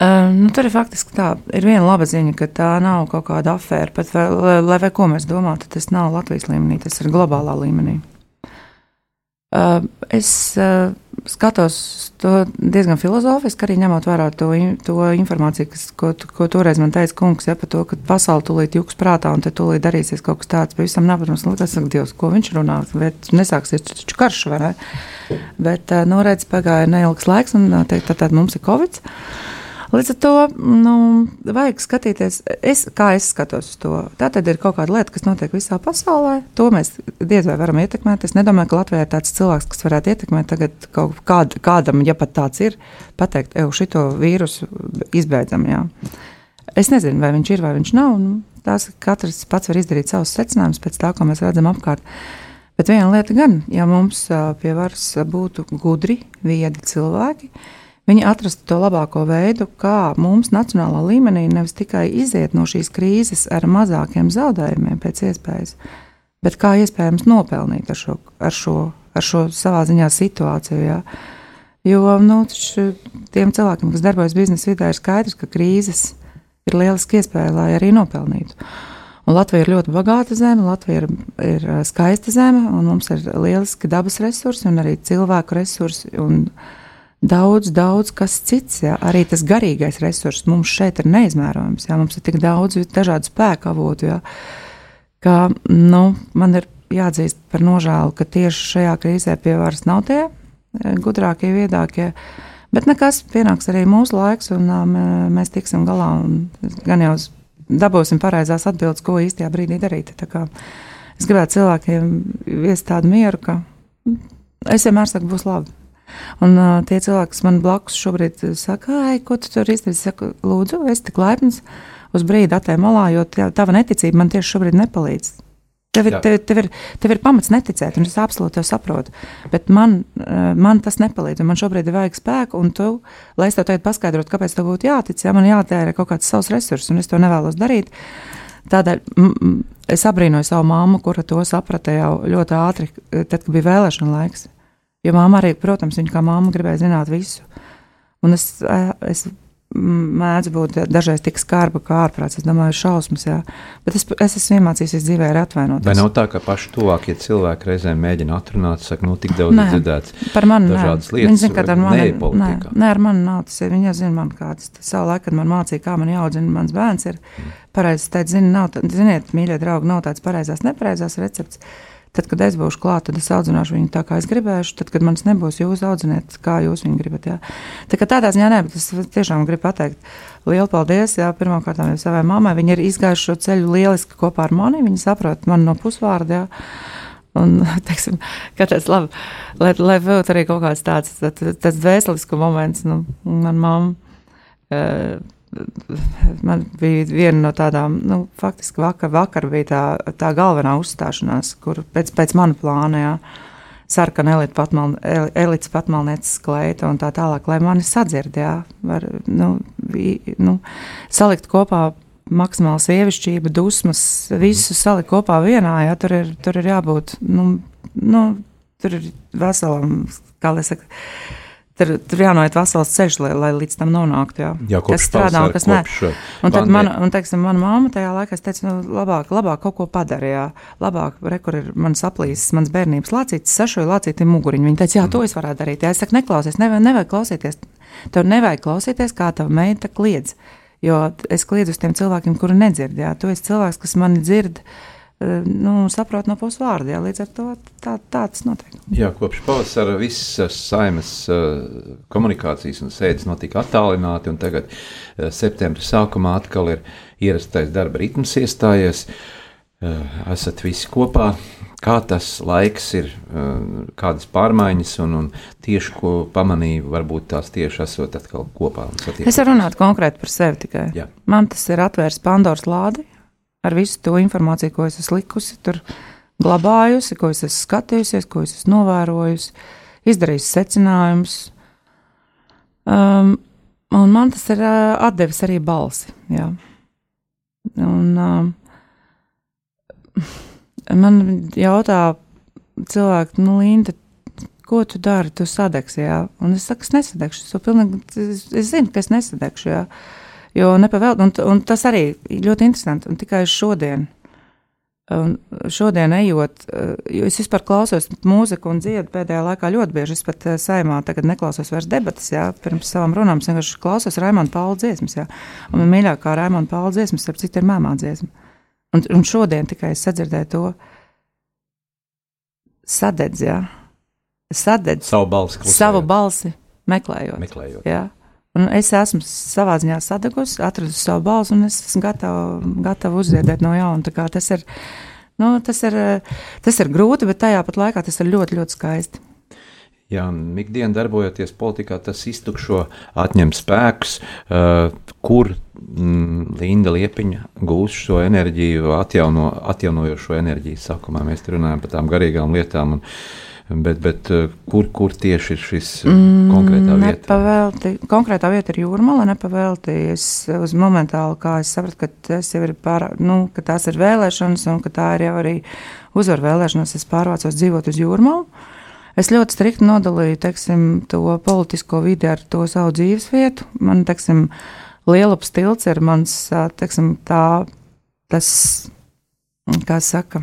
Uh, nu, tur ir faktiski tā, ir viena laba ziņa, ka tā nav kaut kāda afēra. Pat vai, lai, lai ko mēs domātu, tas nav Latvijas līmenī, tas ir globālā līmenī. Uh, es uh, skatos to diezgan filozofiski, arī ņemot vērā to, to informāciju, kas, ko, ko toreiz man teica kungs, ja, par to, ka pasaule tūlīt jūgs prātā un te tūlīt darīsies kaut kas tāds pavisam neprotams. Nu, tas ir Dievs, ko viņš runā, bet nesāksies taču karš, vai ne? Bet, nu, redz, pagāja neilgs laiks un teikt, tad, tad mums ir Covid. Līdz ar to nu, vajag skatīties, es, kā es skatos uz to. Tā tad ir kaut kāda lieta, kas notiek visā pasaulē. To mēs diez vai varam ietekmēt. Es nedomāju, ka Latvijā ir tāds cilvēks, kas varētu ietekmēt tagad kaut kād, kādam, ja pat tāds ir, pateikt, ej, šito vīrusu izbeidzam. Jā. Es nezinu, vai viņš ir vai viņš nav. Nu, tās katrs pats var izdarīt savus secinājumus pēc tā, ko mēs redzam apkārt. Bet viena lieta gan, ja mums pie varas būtu gudri, viedi cilvēki, Viņi atrastu to labāko veidu, kā mums nacionālā līmenī nevis tikai iziet no šīs krīzes ar mazākiem zaudējumiem pēc iespējas, bet kā iespējams nopelnīt ar šo, ar šo, ar šo savā ziņā situāciju. Jā. Jo nu, tiem cilvēkiem, kas darbojas biznesa vidē, ir skaidrs, ka krīzes ir lieliski iespēja, lai arī nopelnītu. Un Latvija ir ļoti bagāta zeme, Latvija ir, ir skaista zeme, un mums ir lieliski dabas resursi un arī cilvēku resursi. Un, uh, daudz, daudz kas cits. Jā. Arī tas garīgais resurss mums šeit ir neizmērojams. Jā. Mums ir tik daudz dažādu spēku avotu, jā, ka nu, man ir jāatzīst par nožēlu, ka tieši šajā krīzē pie varas nav tie eh, gudrākie, viedākie. Bet nekas pienāks arī mūsu laiks, un mēs tiksim galā. Gan jau dabūsim pareizās atbildes, ko īstajā brīdī darīt. Es gribētu cilvēkiem viest tādu mieru, ka es vienmēr saku, būs labi. Un uh, tie cilvēki, kas man blakus šobrīd saka, ai, ko tu tur izdarīji, saku, lūdzu, es tik laipns uz brīdi atēju malā, jo tava neticība man tieši šobrīd nepalīdz. Tev ir, tev, tev, ir, tev ir pamats neticēt, un es absolūti to saprotu. Bet man, man tas nepalīdz. Man šobrīd ir vajag spēku, un tu, lai es tev tagad paskaidrotu, kāpēc tev būtu jātic, ja man jātērē kaut kāds savs resurss, un es to nevēlos darīt. Tādēļ es abrīnoju savu māmu, kura to saprata jau ļoti ātri, tad, kad bija vēlēšana laiks. Jo māma arī, protams, viņa kā māma gribēja zināt visu. Un es, es mēdzu būt dažreiz tik skarba kā ārprāts. Es domāju, šausmas, jā. Bet es, es esmu iemācījies dzīvē ar atvainoties. Vai nav tā, ka paši tuvākie cilvēki reizēm mēģina atrunāt, saka, nu, tik daudz nē, dzirdēts par mani dažādas nē. lietas. Viņi zina, ka ar mani, nē, nē, ar mani nav tas, viņi jau zina man kāds. Savu laiku, kad man mācīja, kā man jāaudzina mans bērns, ir mm. pareizs, teikt, zini, nav, ziniet, mīļie draugi, nav tāds pareizās, nepareizās recepts. Tad, kad es būšu klāta, tad es audzināšu viņu tā, kā es gribēšu. Tad, kad manis nebūs, jūs audziniet, kā jūs viņu gribat. Jā. Tā kā tādā ziņā, nē, bet es tiešām gribu pateikt lielu paldies. Jā, pirmkārt, jau savai mammai. Viņa ir izgājuši šo ceļu lieliski kopā ar mani. Viņa saprot mani no pusvārda. Jā. Un, [LAUGHS] teiksim, tāds labi, lai, lai būtu arī kaut kāds tāds, tāds, tāds dvēselisks moments, nu, man mamma. Uh, man bija viena no tādām, nu, faktiski vakar, vakar bija tā, tā galvenā uzstāšanās, kur pēc, pēc mana plāna, jā, sarkana elita patmal, elites patmalnieces kleita un tā tālāk, lai mani sadzird, jā, var, nu, vi, nu, salikt kopā maksimāla sievišķība, dusmas, visu salikt kopā vienā, jā, tur ir, tur ir jābūt, nu, nu, tur ir veselam, kā lai saka, Tur, tur jānoiet vesels ceļš, lai, lai līdz tam nonāktu. Jā, jā kas strādā un kas nē. Un tad man, un, teiksim, mana mamma tajā laikā teica, nu, labāk, labāk kaut ko padarīja. Labāk, re, kur ir mans aplīsis, mans bērnības lācītis, sašoja lācīti muguriņu. Viņa teica, jā, to es varētu darīt. Jā, es saku, neklausies, nevajag, nevajag klausīties. Tev nevajag klausīties, kā tava meita kliedz. Jo es kliedzu uz tiem cilvēkiem, kuri nedzird. Jā, tu esi cilvēks, kas mani dzird. Uh, Eh, nu, saprot no puses vārdu. Jā, līdz ar to tā, tā tas notiek. Jā, kopš pavasara visas saimas uh, komunikācijas un sēdes notika attālināti, un tagad uh, septembra sākumā atkal ir ierastais darba ritms iestājies. Esat visi kopā. Kā tas laiks ir, kādas pārmaiņas, un, un tieši ko pamanīju, varbūt tās tieši esot atkal kopā. Es varu runāt konkrēti par sevi tikai. Jā. Man tas ir atvērs Pandoras lādi, ar visu to informāciju, ko es esmu likusi, tur glabājusi, ko es esmu skatījusies, ko es esmu novērojusi, izdarījusi secinājumus. Um, un man tas ir uh, atdevis arī balsi. Jā. Un, um, man jautā cilvēki, nu, Linda, ko tu dari? Tu sadegsi, jā. Un es saku, es nesadegšu. Es, pilnīgi, es, es zinu, ka es nesadegšu, jā. Jo nepavēlt, un, un tas arī ļoti interesanti. Un tikai šodien, un šodien ejot, jo es vispār klausos mūziku un dziedu pēdējā laikā ļoti bieži. Es pat eh, saimā tagad neklausos vairs debatas, jā, pirms savām runām. Es vienkārši klausos Raimona Paula dziesmas, jā. Un man mīļākā Raimona Paula dziesmas, ap citu ir mēmā dziesma. Un, un šodien tikai es sadzirdēju to sadedz, jā. Sadedz savu balsi, klusējot. savu balsi meklējot. meklējot. Jā. Un es esmu savā ziņā sadegusi, atradusi savu balsi, un es esmu gatava, gatava uzziedēt no jauna. Tas ir, nu, tas, ir, tas ir grūti, bet tajā pat laikā tas ir ļoti, ļoti skaisti. Jā, ikdienā darbojoties politikā, tas iztukšo, atņem spēkus, uh, kur mm, Linda Liepiņa gūs šo enerģiju, atjauno, atjaunojošo enerģiju. Sākumā mēs runājam par tām garīgām lietām. Un, uh, Bet, bet eh, kur, kur tieši ir šis eh, mm, konkrētā vieta? Nepavēlti. Konkrētā vieta ir jūrmala, nepavēlti. Es uz momentāli, kā es sapratu, ka tas jau ir pār, nu, ka tās ir vēlēšanas un ka tā ir jau arī uzvaru vēlēšanas, es pārvācos dzīvot uz jūrmalu. Es ļoti strikti nodalīju, teiksim, to politisko vidi ar to savu dzīves vietu. Man, teiksim, Lielupas tilts ir mans, teiksim, tā, tas, kā saka,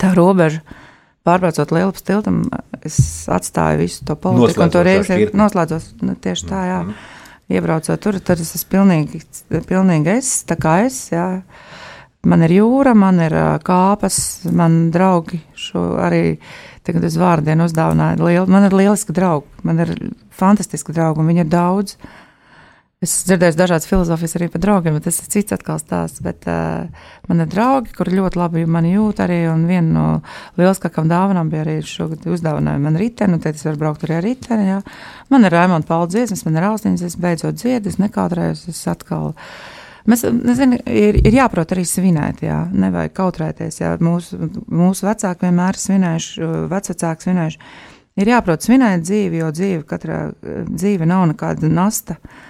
tā robeža pārbraucot lielu tiltam, es atstāju visu to politiku un to reizi noslēdzos. Nu, tieši tā, jā. Mm. Iebraucot tur, tad es esmu pilnīgi, pilnīgi es, tā kā es, jā. Man ir jūra, man ir kāpas, man draugi šo arī tagad uz vārdienu uzdāvināja. Liel, man ir lieliski draugi, man ir fantastiski draugi, un viņi ir daudz. Uh, Es dzirdēju dažādas filozofijas arī par draugiem, bet tas ir cits atkal stāsts. Bet, uh, man ir draugi, kuri ļoti labi mani jūt arī. Un viena no lieliskākajām dāvanām bija arī šogad uzdāvināja man riteni, tad es varu braukt arī ar riteni. Jā. Man ir Raimonda Paula dziesmas, man ir austiņas, es beidzot dziedu, es nekautrējos, es atkal. Mēs, nezinu, ir, ir jāprot arī svinēt, jā. nevajag kautrēties. Jā. Mūsu, mūsu vecāki vienmēr svinējuši, vecāki svinējuši. Ir jāprot svinēt dzīvi, jo dzīve, katra dzīve nav nekāda nasta. Uh,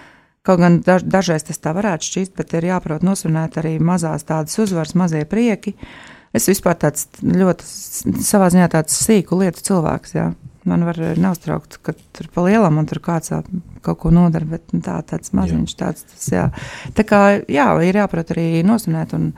Kaut gan daž, dažreiz tas tā varētu šķist, bet ir jāprot nosvinēt arī mazās tādas uzvaras, mazie prieki. Es vispār tāds ļoti savā ziņā tāds sīku lietu cilvēks. Jā. Man var neuztraukt, ka tur pa lielam man tur kāds kaut ko nodara, bet nu, tā, tāds maziņš tāds. Tas, jā. Tā kā jā, ir jāprot arī nosvinēt. Un,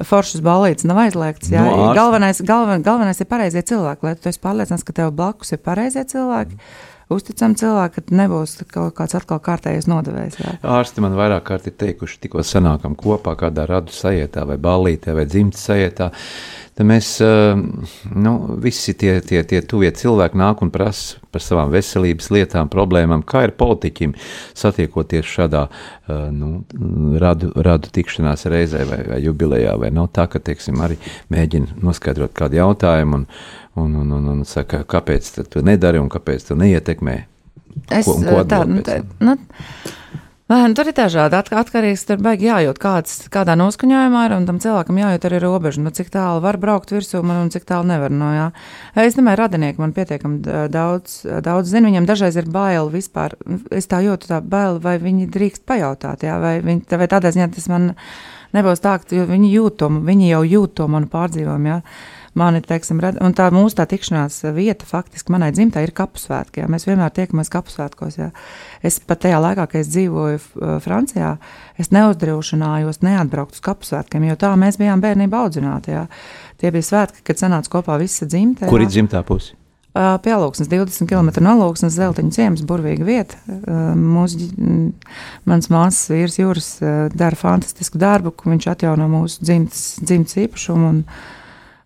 Foršas balīts nav aizliegts. Jā. No galvenais, galven, galvenais ir pareizie cilvēki, lai tu esi pārliecināts, ka tev blakus ir pareizie cilvēki. Mm uzticami cilvēki, ka nebūs kaut kāds atkal kārtējais nodevējs. Jā. Ārsti man vairāk kārt ir teikuši, tikko sanākam kopā kādā radu sajietā vai ballītē vai dzimtas sajietā. Tad mēs, nu, visi tie, tie, tie tuvie cilvēki nāk un prasa par savām veselības lietām, problēmām, kā ir politiķim satiekoties šādā nu, radu, radu tikšanās reizē vai, vai jubilejā, vai nav tā, ka, teiksim, arī mēģina noskaidrot kādu jautājumu un, un, un, un, un saka, kāpēc tu nedari un kāpēc tu neietekmē. Es, ko, ko tā, nu, tā, nu, Lēn, tur ir dažādi atkarīgs. Tur baigi jājūt, kāds, kādā noskaņojumā ir, un tam cilvēkam jājūt arī robeža, nu, cik tālu var braukt virsū man un cik tālu nevar. No, jā. es domāju, radinieki man pietiekami daudz, daudz zina. Viņam dažreiz ir bail vispār. Es tā jūtu tā bail, vai viņi drīkst pajautāt, jā, vai, viņi, vai tādā ziņā tas man nebūs tā, ka viņi jūt to, viņi jau jūt to manu pārdzīvojumu. Mani, teiksim, red, un tā mūsu tā tikšanās vieta faktiski manai dzimtai ir kapusvētki. Jā. Mēs vienmēr tiekamies kapusvētkos. Jā. Es pat tajā laikā, kad es dzīvoju uh, Francijā, es neuzdrošinājos neatbraukt uz kapusvētkiem, jo tā mēs bijām bērnībā audzināti. Jā. Tie bija svētki, kad sanāca kopā visa dzimta. Kur ir dzimtā puse? Uh, pie Alūksnes, 20 km no Alūksnes, Zeltiņa ciems, burvīga vieta. Uh, mūsu, mans māsas vīrs Jūras dara fantastisku darbu, viņš atjauno mūsu dzimtas, dzimtas īpašumu. Un,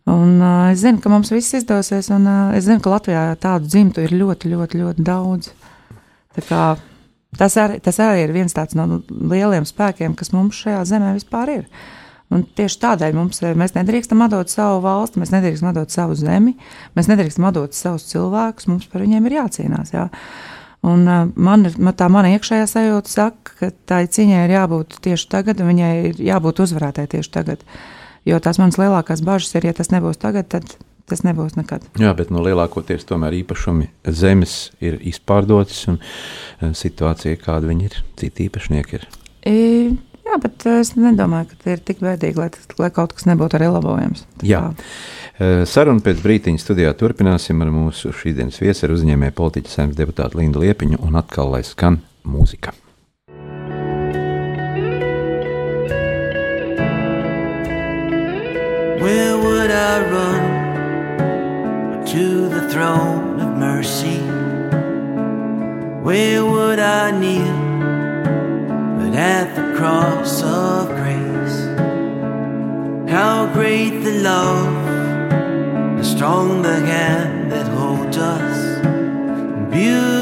Un, uh, es zinu, ka mums viss izdosies, un uh, es zinu, ka Latvijā tādu dzimtu ir ļoti, ļoti, ļoti daudz. Kā, tas, arī, tas arī ir viens no lieliem spēkiem, kas mums šajā zemē vispār ir. Un tieši tādēļ mums, mēs nedrīkstam atdot savu valsti, mēs nedrīkstam atdot savu zemi, mēs nedrīkstam atdot savus cilvēkus, mums par viņiem ir jācīnās. Jā. Un, uh, man, man tā mana iekšējā sajūta saka, ka tai cīņai ir jābūt tieši tagad, un viņai ir jābūt uzvarētai tieši tagad. Uh, Jo tās manas lielākās bažas ir, ja tas nebūs tagad, tad tas nebūs nekad. Jā, bet no lielākoties tomēr īpašumi zemes ir izpārdotas un eh, situācija, kāda viņi ir, citi īpašnieki ir. E, jā, bet es nedomāju, ka tie ir tik bēdīgi, lai, lai kaut kas nebūtu arī labojams. Jā. Eh, sarunu pēc brīdiņa studijā turpināsim ar mūsu šīsdienas viesu, uzņēmēju politiķu saimnes deputātu Lindu Liepiņu un atkal lai skan mūzika. I run to the throne of mercy? Where would I kneel but at the cross of grace? How great the love, how strong the hand that holds us. Beautiful,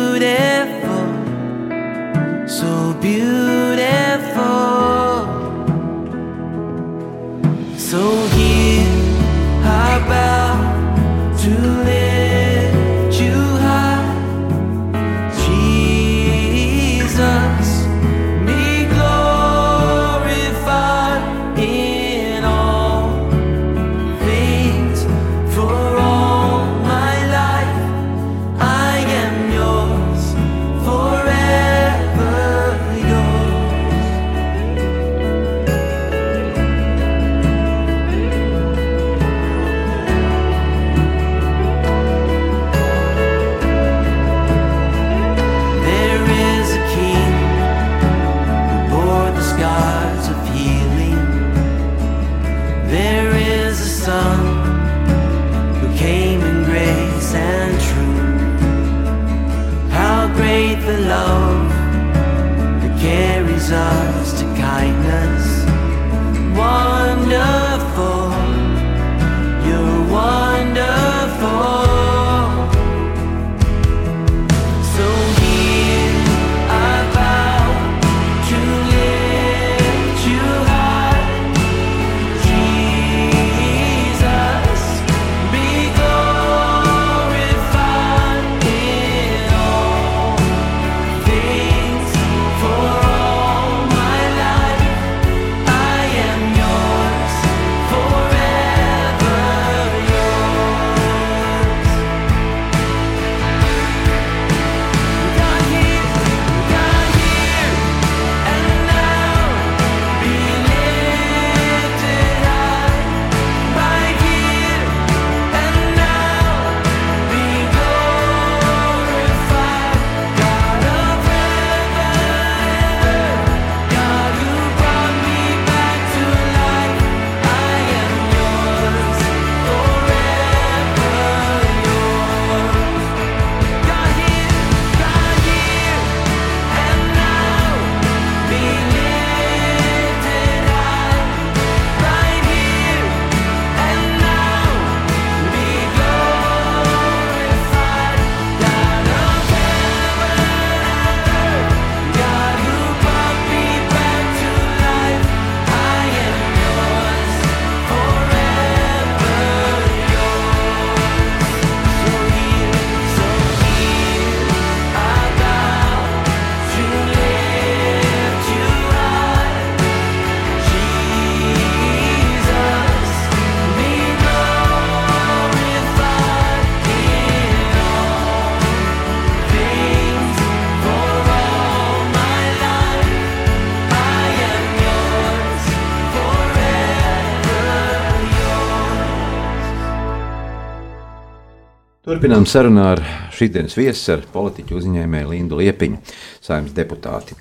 Turpinām sarunu ar šīsdienas viesu, ar politiķu uzņēmēju Lindu Liepiņu, saimnes deputāti.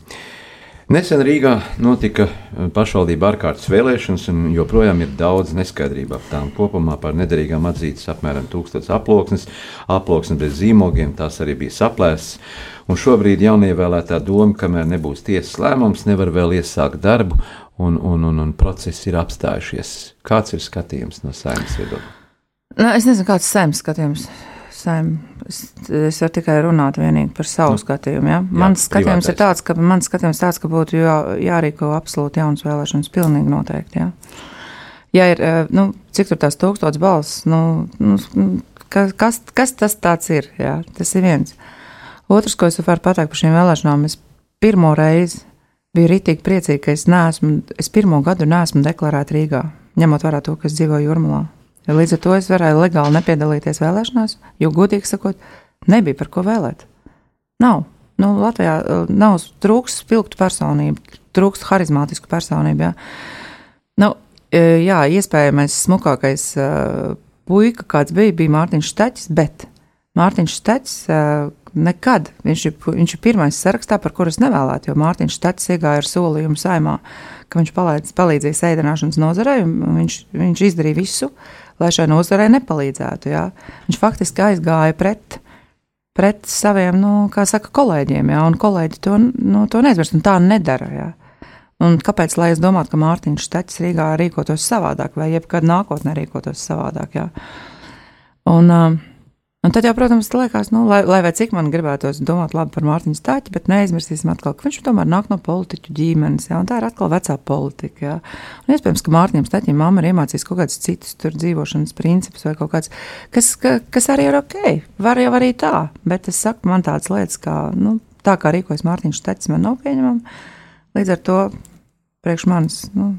Nesen Rīgā notika pašvaldība ārkārtas vēlēšanas, un joprojām ir daudz neskaidrību ap tām. Kopumā par nederīgām atzītas apmēram 1000 aploksnes, aploksnes bez zīmogiem, tās arī bija saplēstas. Un šobrīd jaunievēlētā doma, kamēr nebūs tiesas lēmums, nevar vēl iesākt darbu, un, un, un, un procesi ir apstājušies. Kāds ir skatījums no saimnes viedokļa? Nu, es nezinu, kāds ir saimnes skatījums. Saim, es, es varu tikai runāt par savu nu, skatījumu. Ja? Mans jā, skatījums privātais. ir tāds, ka, mans skatījums tāds, ka būtu jā, jārīko absolūti jaunas vēlēšanas. Pilnīgi noteikti. Ja, ja ir, eh, nu, cik tur tās tūkstots balss, nu, nu, kas, kas tas ir? Ja? Tas ir viens. Otrs, ko es varu pateikt par šīm vēlēšanām, es pirmo reizi biju rītīgi priecīga, ka es neesmu, es pirmo gadu neesmu deklarēta Rīgā, ņemot vērā to, ka es dzīvoju Jurmalā. Līdz ar to es varēju legāli nepiedalīties vēlēšanās, jo, godīgi sakot, nebija par ko vēlēt. Nav. Nu, Latvijā uh, nav trūks spilgtu personību, trūks harizmātisku personību. Jā. Nu, uh, jā, iespējamais smukākais uh, puika, kāds bija, bija Mārtiņš Šteķis, bet Mārtiņš Šteķis uh, nekad, viņš ir, viņš ir pirmais sarakstā, par kuru es nevēlētu, jo Mārtiņš Šteķis iegāja ar solījumu saimā, ka viņš palīdz, palīdzēja ēdināšanas nozarei, un viņš, viņš izdarīja visu, lai šai nozarei nepalīdzētu. Jā. Viņš faktiski aizgāja pret, pret saviem, nu, kā saka, kolēģiem, jā, un kolēģi to, nu, to neizvērst, un tā nedara. Jā. Un kāpēc, lai es domātu, ka Mārtiņš Steķis Rīgā rīkotos savādāk, vai jebkad nākotnē rīkotos savādāk? Jā. Un, uh, Un tad, jau, protams, liekas, nu, lai, lai cik man gribētos domāt labi par Mārtiņu Stāķi, bet neaizmirsīsim atkal, ka viņš tomēr nāk no politiķu ģimenes, jā, un tā ir atkal vecā politika. Jā. Un iespējams, ka Mārtiņam Stāķim mamma ir iemācījusi kaut kādus citus tur dzīvošanas principus vai kaut kāds, kas, ka, kas arī ir ok, var jau arī tā, bet es saku, man tādas lietas, kā, nu, tā kā rīkojas Mārtiņš Stāķis, man nav pieņemama. Līdz ar to priekš manis, nu,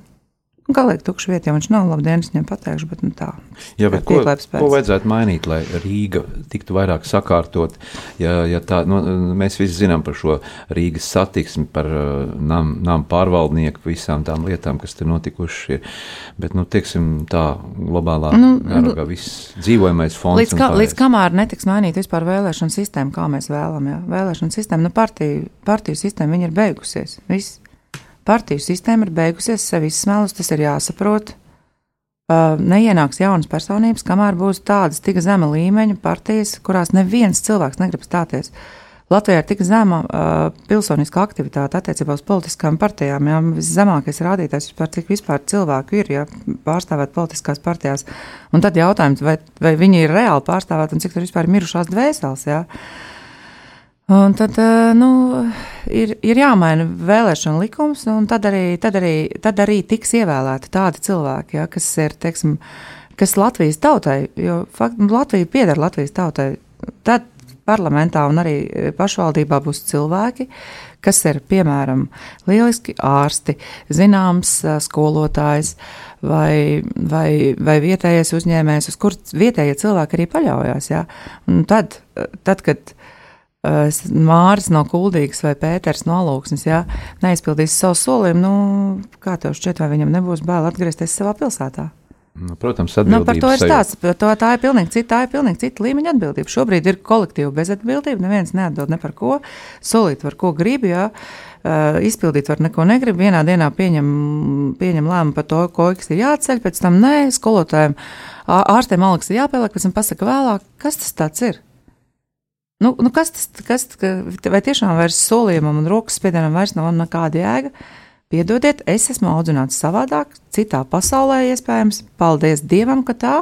Galīgi tukša vieta, ja viņš nav labi dienas, viņam pateikšu, bet nu, tā. Jā, bet ko, ko vajadzētu mainīt, lai Rīga tiktu vairāk sakārtot? Ja, ja tā, nu, mēs visi zinām par šo Rīgas satiksmi, par uh, nam, nam pārvaldnieku, visām tām lietām, kas tur notikušas ir. Bet, nu, teiksim, tā globālā nu, mērogā viss dzīvojamais fonds. Līdz, kā, līdz kamēr netiks mainīta vispār vēlēšana sistēma, kā mēs vēlamies, vēlēšana sistēma, nu, partiju, partiju sistēma, viņa ir beigusies. Viss. Partiju sistēma ir beigusies, sev izsmelus, tas ir jāsaprot. Uh, neienāks jaunas personības, kamēr būs tādas tik zema līmeņa partijas, kurās neviens cilvēks negrib stāties. Latvijā ir tik zema uh, pilsoniska aktivitāte attiecībā uz politiskām partijām. Jā, viszemākais rādītājs vispār, cik vispār cilvēku ir ja, pārstāvēt politiskās partijās. Un tad jautājums, vai, vai viņi ir reāli pārstāvēti un cik tur vispār ir mirušās dvēseles. Jā. Un tad eh, nu, ir, ir jāmaina vēlēšana likums, un tad arī, tad arī, tad arī tiks ievēlēti tādi cilvēki, ja, kas ir teiksim, kas Latvijas tautai, jo fakt, nu, Latvija pieder Latvijas tautai. Tad parlamentā un arī pašvaldībā būs cilvēki, kas ir piemēram lieliski ārsti, zināms eh, skolotājs vai, vai, vai vietējais uzņēmējs, uz kur vietējie cilvēki arī paļaujas. Ja? Un tad, tad, kad Māris no Kuldīgas vai Pēters no Alūksnes, ja neizpildīs savu solījumu, nu, kā tev šķiet, vai viņam nebūs bail atgriezties savā pilsētā? Nu, protams, atbildība. Nu, par to ir stāsts. To, tā ir pilnīgi cita, tā ir pilnīgi cita līmeņa atbildība. Šobrīd ir kolektīva bezatbildība. Neviens neatdod ne par ko. Solīt var ko grib, jā. Uh, izpildīt var neko negrib. Vienā dienā pieņem, pieņem lēmumu par to, ko ir jāceļ, pēc tam nē, skolotājiem, ārstiem Aleks ir jāpieliek, pēc tam pasaka vēlāk, kas tas ir. Nu, nu kas tas kas, vai tiešām vairs solījumam un rokas spiedienam vairs nav nekāda jēga? Piedodiet, es esmu audzināts savādāk, citā pasaulē iespējams. Paldies Dievam, ka tā.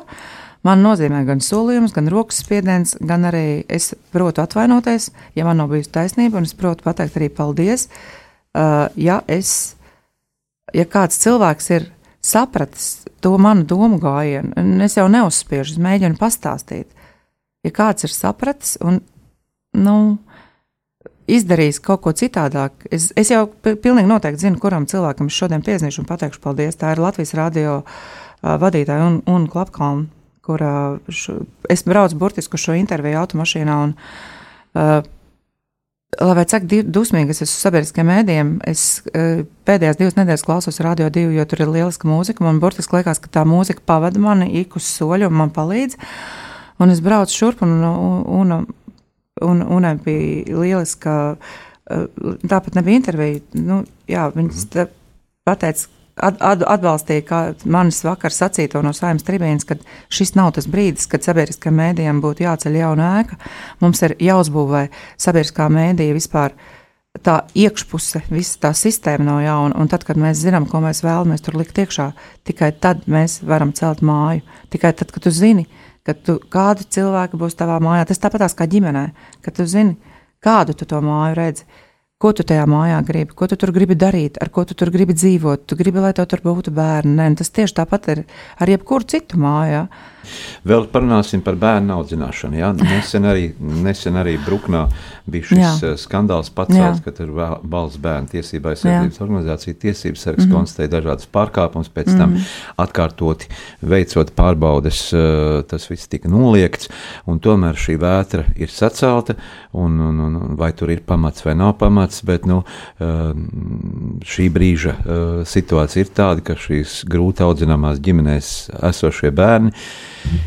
Man nozīmē gan solījums, gan rokas spiediens, gan arī es protu atvainoties, ja man nav bijusi taisnība, un es protu pateikt arī paldies. Uh, ja, es, ja kāds cilvēks ir sapratis to manu domu gājienu, un es jau neuzspiežu, es mēģinu pastāstīt. Ja kāds ir sapratis un nu, izdarījis kaut ko citādāk. Es, es jau pilnīgi noteikti zinu, kuram cilvēkam es šodien piezīmēšu un pateikšu paldies. Tā ir Latvijas radio uh, vadītāja un, un Klapkalna, kur uh, šo, es braucu burtiski šo interviju automašīnā. Un, uh, Lai cik dusmīgi es esmu sabiedriskiem mēdījiem, es uh, pēdējās divas nedēļas klausos radio divu, jo tur ir lieliska mūzika. Man burtiski liekas, ka tā mūzika pavada mani ik uz soļu un man palīdz. Un es braucu šurp, un, un, un, un, un bija lieliska. Tāpat nebija intervija. Nu, jā, viņas mm. pateica, at, at, atbalstīja manis vakar sacīto no saimnes tribīnas, ka šis nav tas brīdis, kad sabiedriskajiem mēdījiem būtu jāceļ jauna ēka. Mums ir jāuzbūvē sabiedriskā mēdīja vispār. Tā iekšpuse, visa tā sistēma nav jauna, un tad, kad mēs zinām, ko mēs vēlamies tur likt iekšā, tikai tad mēs varam celt māju. Tikai tad, kad tu zini, ka tu, kādi cilvēki būs tavā mājā, tas tāpatās kā ģimenē, kad tu zini, kādu tu to māju redzi. Ko tu tajā mājā gribi, ko tu tur gribi darīt, ar ko tu tur gribi dzīvot? Tu gribi, lai tev tur būtu bērni. Nē, tas tieši tāpat ir ar jebkuru citu māju. Vēl parunāsim par bērnu audzināšanu. Ja? Nesen, arī, nesen arī Bruknā bija šis Jā. Eh, skandāls pacelts, ka tur valsts bērnu tiesība aizsardzības organizācija tiesības sargs mm -hmm. konstatēja dažādas pārkāpumus, pēc mm -hmm. tam mhm. atkārtoti veicot pārbaudes, eh, tas viss tika noliegts, un tomēr šī vētra ir sacelta, un, un, un vai tur ir pamats vai nav pamats, bet nu, eh, šī brīža situācija ir tāda, ka šīs grūti audzināmās ģimenēs esošie bērni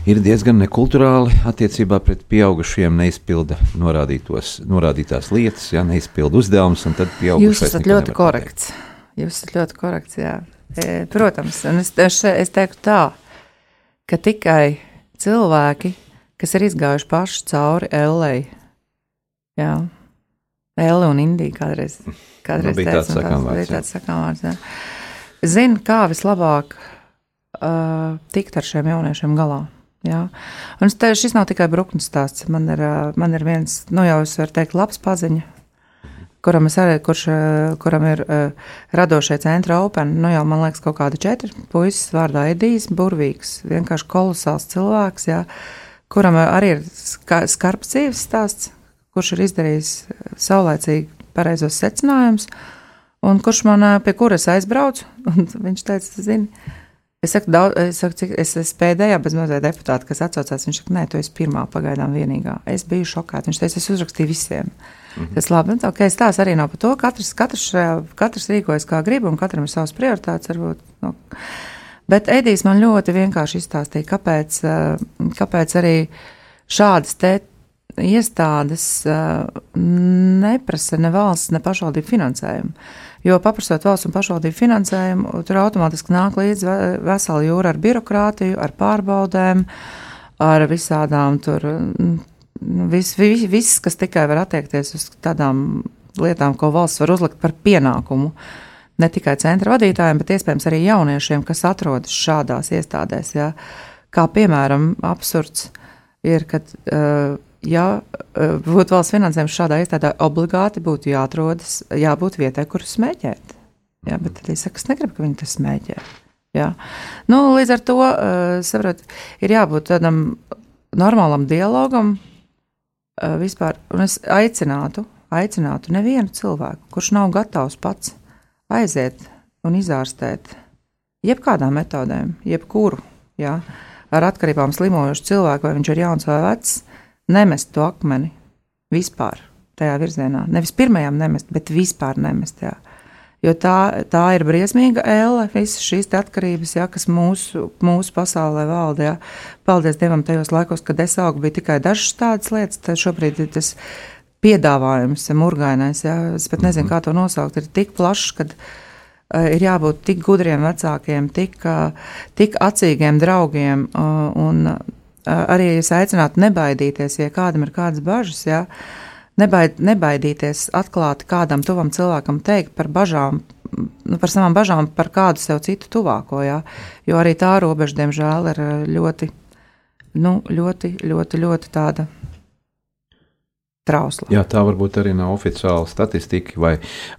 ir diezgan nekulturāli attiecībā pret pieaugušiem, neizpilda norādītās lietas, ja, neizpilda uzdevumus, un tad pieaugušais. Jūs esat ļoti korekts. Jūs esat ļoti korekts, jā. E, protams, un es, es teiktu tā, ka tikai cilvēki, kas ir izgājuši paši cauri Ellei, jā, Elle un Indija kādreiz, kādreiz nu, bija tāds sakāmvārds, tāds sakāmvārds, jā. Zina, kā vislabāk uh, tikt ar šiem jauniešiem galā. Jā. Un te, šis nav tikai brūknes stāsts. Man ir, uh, man ir viens, nu jau es varu teikt, labs paziņa, kuram, arī, kurš, uh, kuram ir uh, radošie centra Open. Nu jau man liekas, kaut kādi četri puisis vārdā Edijs, burvīgs, vienkārši kolosāls cilvēks, jā, kuram arī ir ska, skarbs dzīves stāsts, kurš ir izdarījis saulēcīgi pareizos secinājumus. Un kurš man uh, pie kuras aizbraucu, [LAUGHS] un viņš teica, zini, Es saku, daudz, es saku, cik es esmu pēdējā bezmazliet deputāta, kas atsaucās. Viņš saka, nē, tu esi pirmā pagaidām vienīgā. Es biju šokēta. Viņš teica, es uzrakstīju visiem. Mm -hmm. Tas labi, nu, okay, tās arī nav par to. Katrs, katrs, katrs rīkojas kā grib, un katram ir savas prioritātes. Varbūt, nu. Bet Edijs man ļoti vienkārši izstāstīja, kāpēc, kāpēc arī šādas te iestādes neprasa ne valsts, ne pašvaldību finansējumu. Jo paprastot valsts un pašvaldību finansējumu, tur automātiski nāk līdzi vesela jūra ar birokrātiju, ar pārbaudēm, ar visādām tur. Nu, viss, vis, viss, kas tikai var attiekties uz tādām lietām, ko valsts var uzlikt par pienākumu. Ne tikai centra vadītājiem, bet iespējams arī jauniešiem, kas atrodas šādās iestādēs. Ja? Kā piemēram, absurds ir, kad uh, ja eh, būtu valsts finansējums šādā iestādē, obligāti būtu jāatrodas, jābūt vietai, kur smēķēt. Jā, bet tad es saku, es negribu, ka viņi tas smēķē. Jā. Nu, līdz ar to uh, saprot, ir jābūt tādam normālam dialogam uh, vispār. Un es aicinātu, aicinātu nevienu cilvēku, kurš nav gatavs pats aiziet un izārstēt jebkādām metodēm, jebkuru, jā, ar atkarībām slimojošu cilvēku, vai viņš ir jauns vai vecs, nemest to akmeni vispār tajā virzienā. Nevis pirmajam nemest, bet vispār nemest. Jā. Jo tā, tā ir briesmīga elle, visas šīs atkarības, jā, kas mūsu, mūsu pasaulē valda. Jā. Paldies Dievam, tajos laikos, kad es augu, bija tikai dažas tādas lietas. Tad šobrīd tas piedāvājums, murgainais, jā. es pat nezinu, kā to nosaukt, ir tik plašs, ka uh, ir jābūt tik gudriem vecākiem, tik, uh, tik acīgiem draugiem. Uh, un, arī es aicinātu nebaidīties, ja kādam ir kādas bažas, jā, nebaid, nebaidīties atklāti kādam tuvam cilvēkam teikt par bažām, nu, par savām bažām par kādu sev citu tuvāko, jā, jo arī tā robeža, diemžēl, ir ļoti, nu, ļoti, ļoti, ļoti tāda trausla. Jā, tā varbūt arī nav oficiāla statistika, vai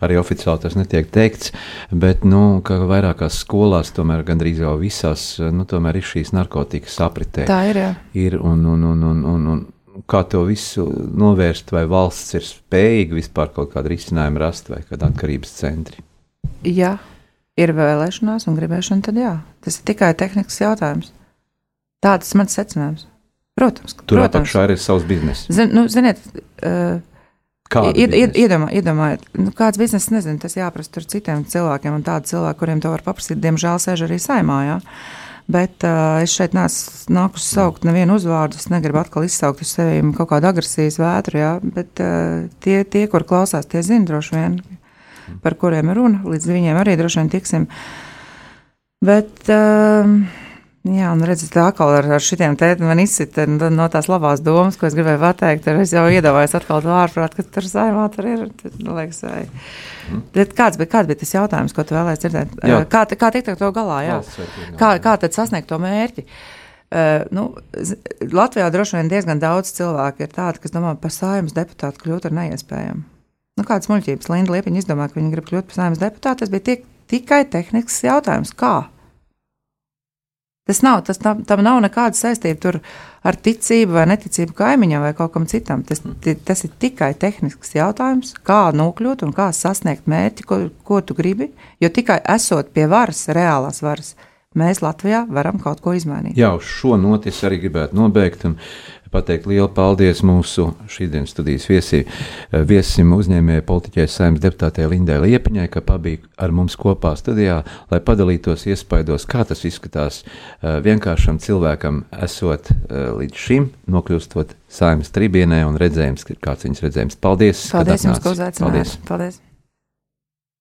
arī oficiāli tas netiek teikts, bet nu, vairākās skolās, tomēr gandrīz jau visās, nu, tomēr ir šīs narkotikas apritē. Tā ir. Jā. Ir un, un, un, un, un, un kā to visu novērst, vai valsts ir spējīga vispār kaut kādu risinājumu rast, vai kāda atkarības centri? Jā, ir vēlēšanās un gribēšana, tad jā. Tas ir tikai tehnisks jautājums. Tāds ir mans secinājums. Protams, tur protams. apakšā ir savs bizness. Zin, nu, ziniet, uh, Ied, ied, iedomā, iedomājiet, nu, kāds bizness, nezinu, tas jāprasa tur citiem cilvēkiem, un tādi cilvēki, kuriem to var paprasīt, diemžēl sēž arī saimā. Jā. Bet uh, es šeit nākusi saukt nevienu uzvārdu. Es negribu atkal izsaukt uz sevi kaut kādu agresijas vētru, jā, bet uh, tie, tie, kur klausās, tie zina droši vien, par kuriem ir runa. Līdz viņiem arī droši vien tiksim. Bet, uh, Jā, un redziet, tā atkal ar, ar šitiem tētiem man izsita no tās labās domas, ko es gribēju pateikt. Es jau iedomājos atkal to ārprāt, ka tur saimā tur ir. Liekas, vai. Mm. Bet kāds, bija, kāds bija tas jautājums, ko tu vēlēsi dzirdēt? Jā. Kā, kā tikt ar to galā? Jā. Kā, kā tad sasniegt to mērķi? Uh, nu, Latvijā droši vien diezgan daudz cilvēku ir tādi, kas domā, par saimnes deputātu kļūt ir neiespējami. Nu, kādas muļķības Linda Liepiņa izdomāja, ka viņa grib kļūt par saimnes deputātu, tas bija tiek, tikai tehnisks jautājums. Kā? Tas nav, tas tam, tam nav nekāda saistība ar ticību vai neticību kaimiņam vai kaut kam citam. Tas, tas ir tikai tehnisks jautājums, kā nokļūt un kā sasniegt mērķi, ko, ko tu gribi. Jo tikai esot pie varas, reālās varas, mēs Latvijā varam kaut ko izmainīt. Jā, uz šo notis arī gribētu nobeigt. Un pateikt lielu paldies mūsu šīsdienas studijas viesī, eh, viesim uzņēmēju politiķai saimnes deputātei Lindai Liepiņai, ka pabija ar mums kopā studijā, lai padalītos iespaidos, kā tas izskatās eh, vienkāršam cilvēkam, esot eh, līdz šim, nokļūstot saimnes tribienē un redzējums, kāds viņas redzējums. Paldies! Paldies jums, ka uzaicinājāt! Paldies! Paldies.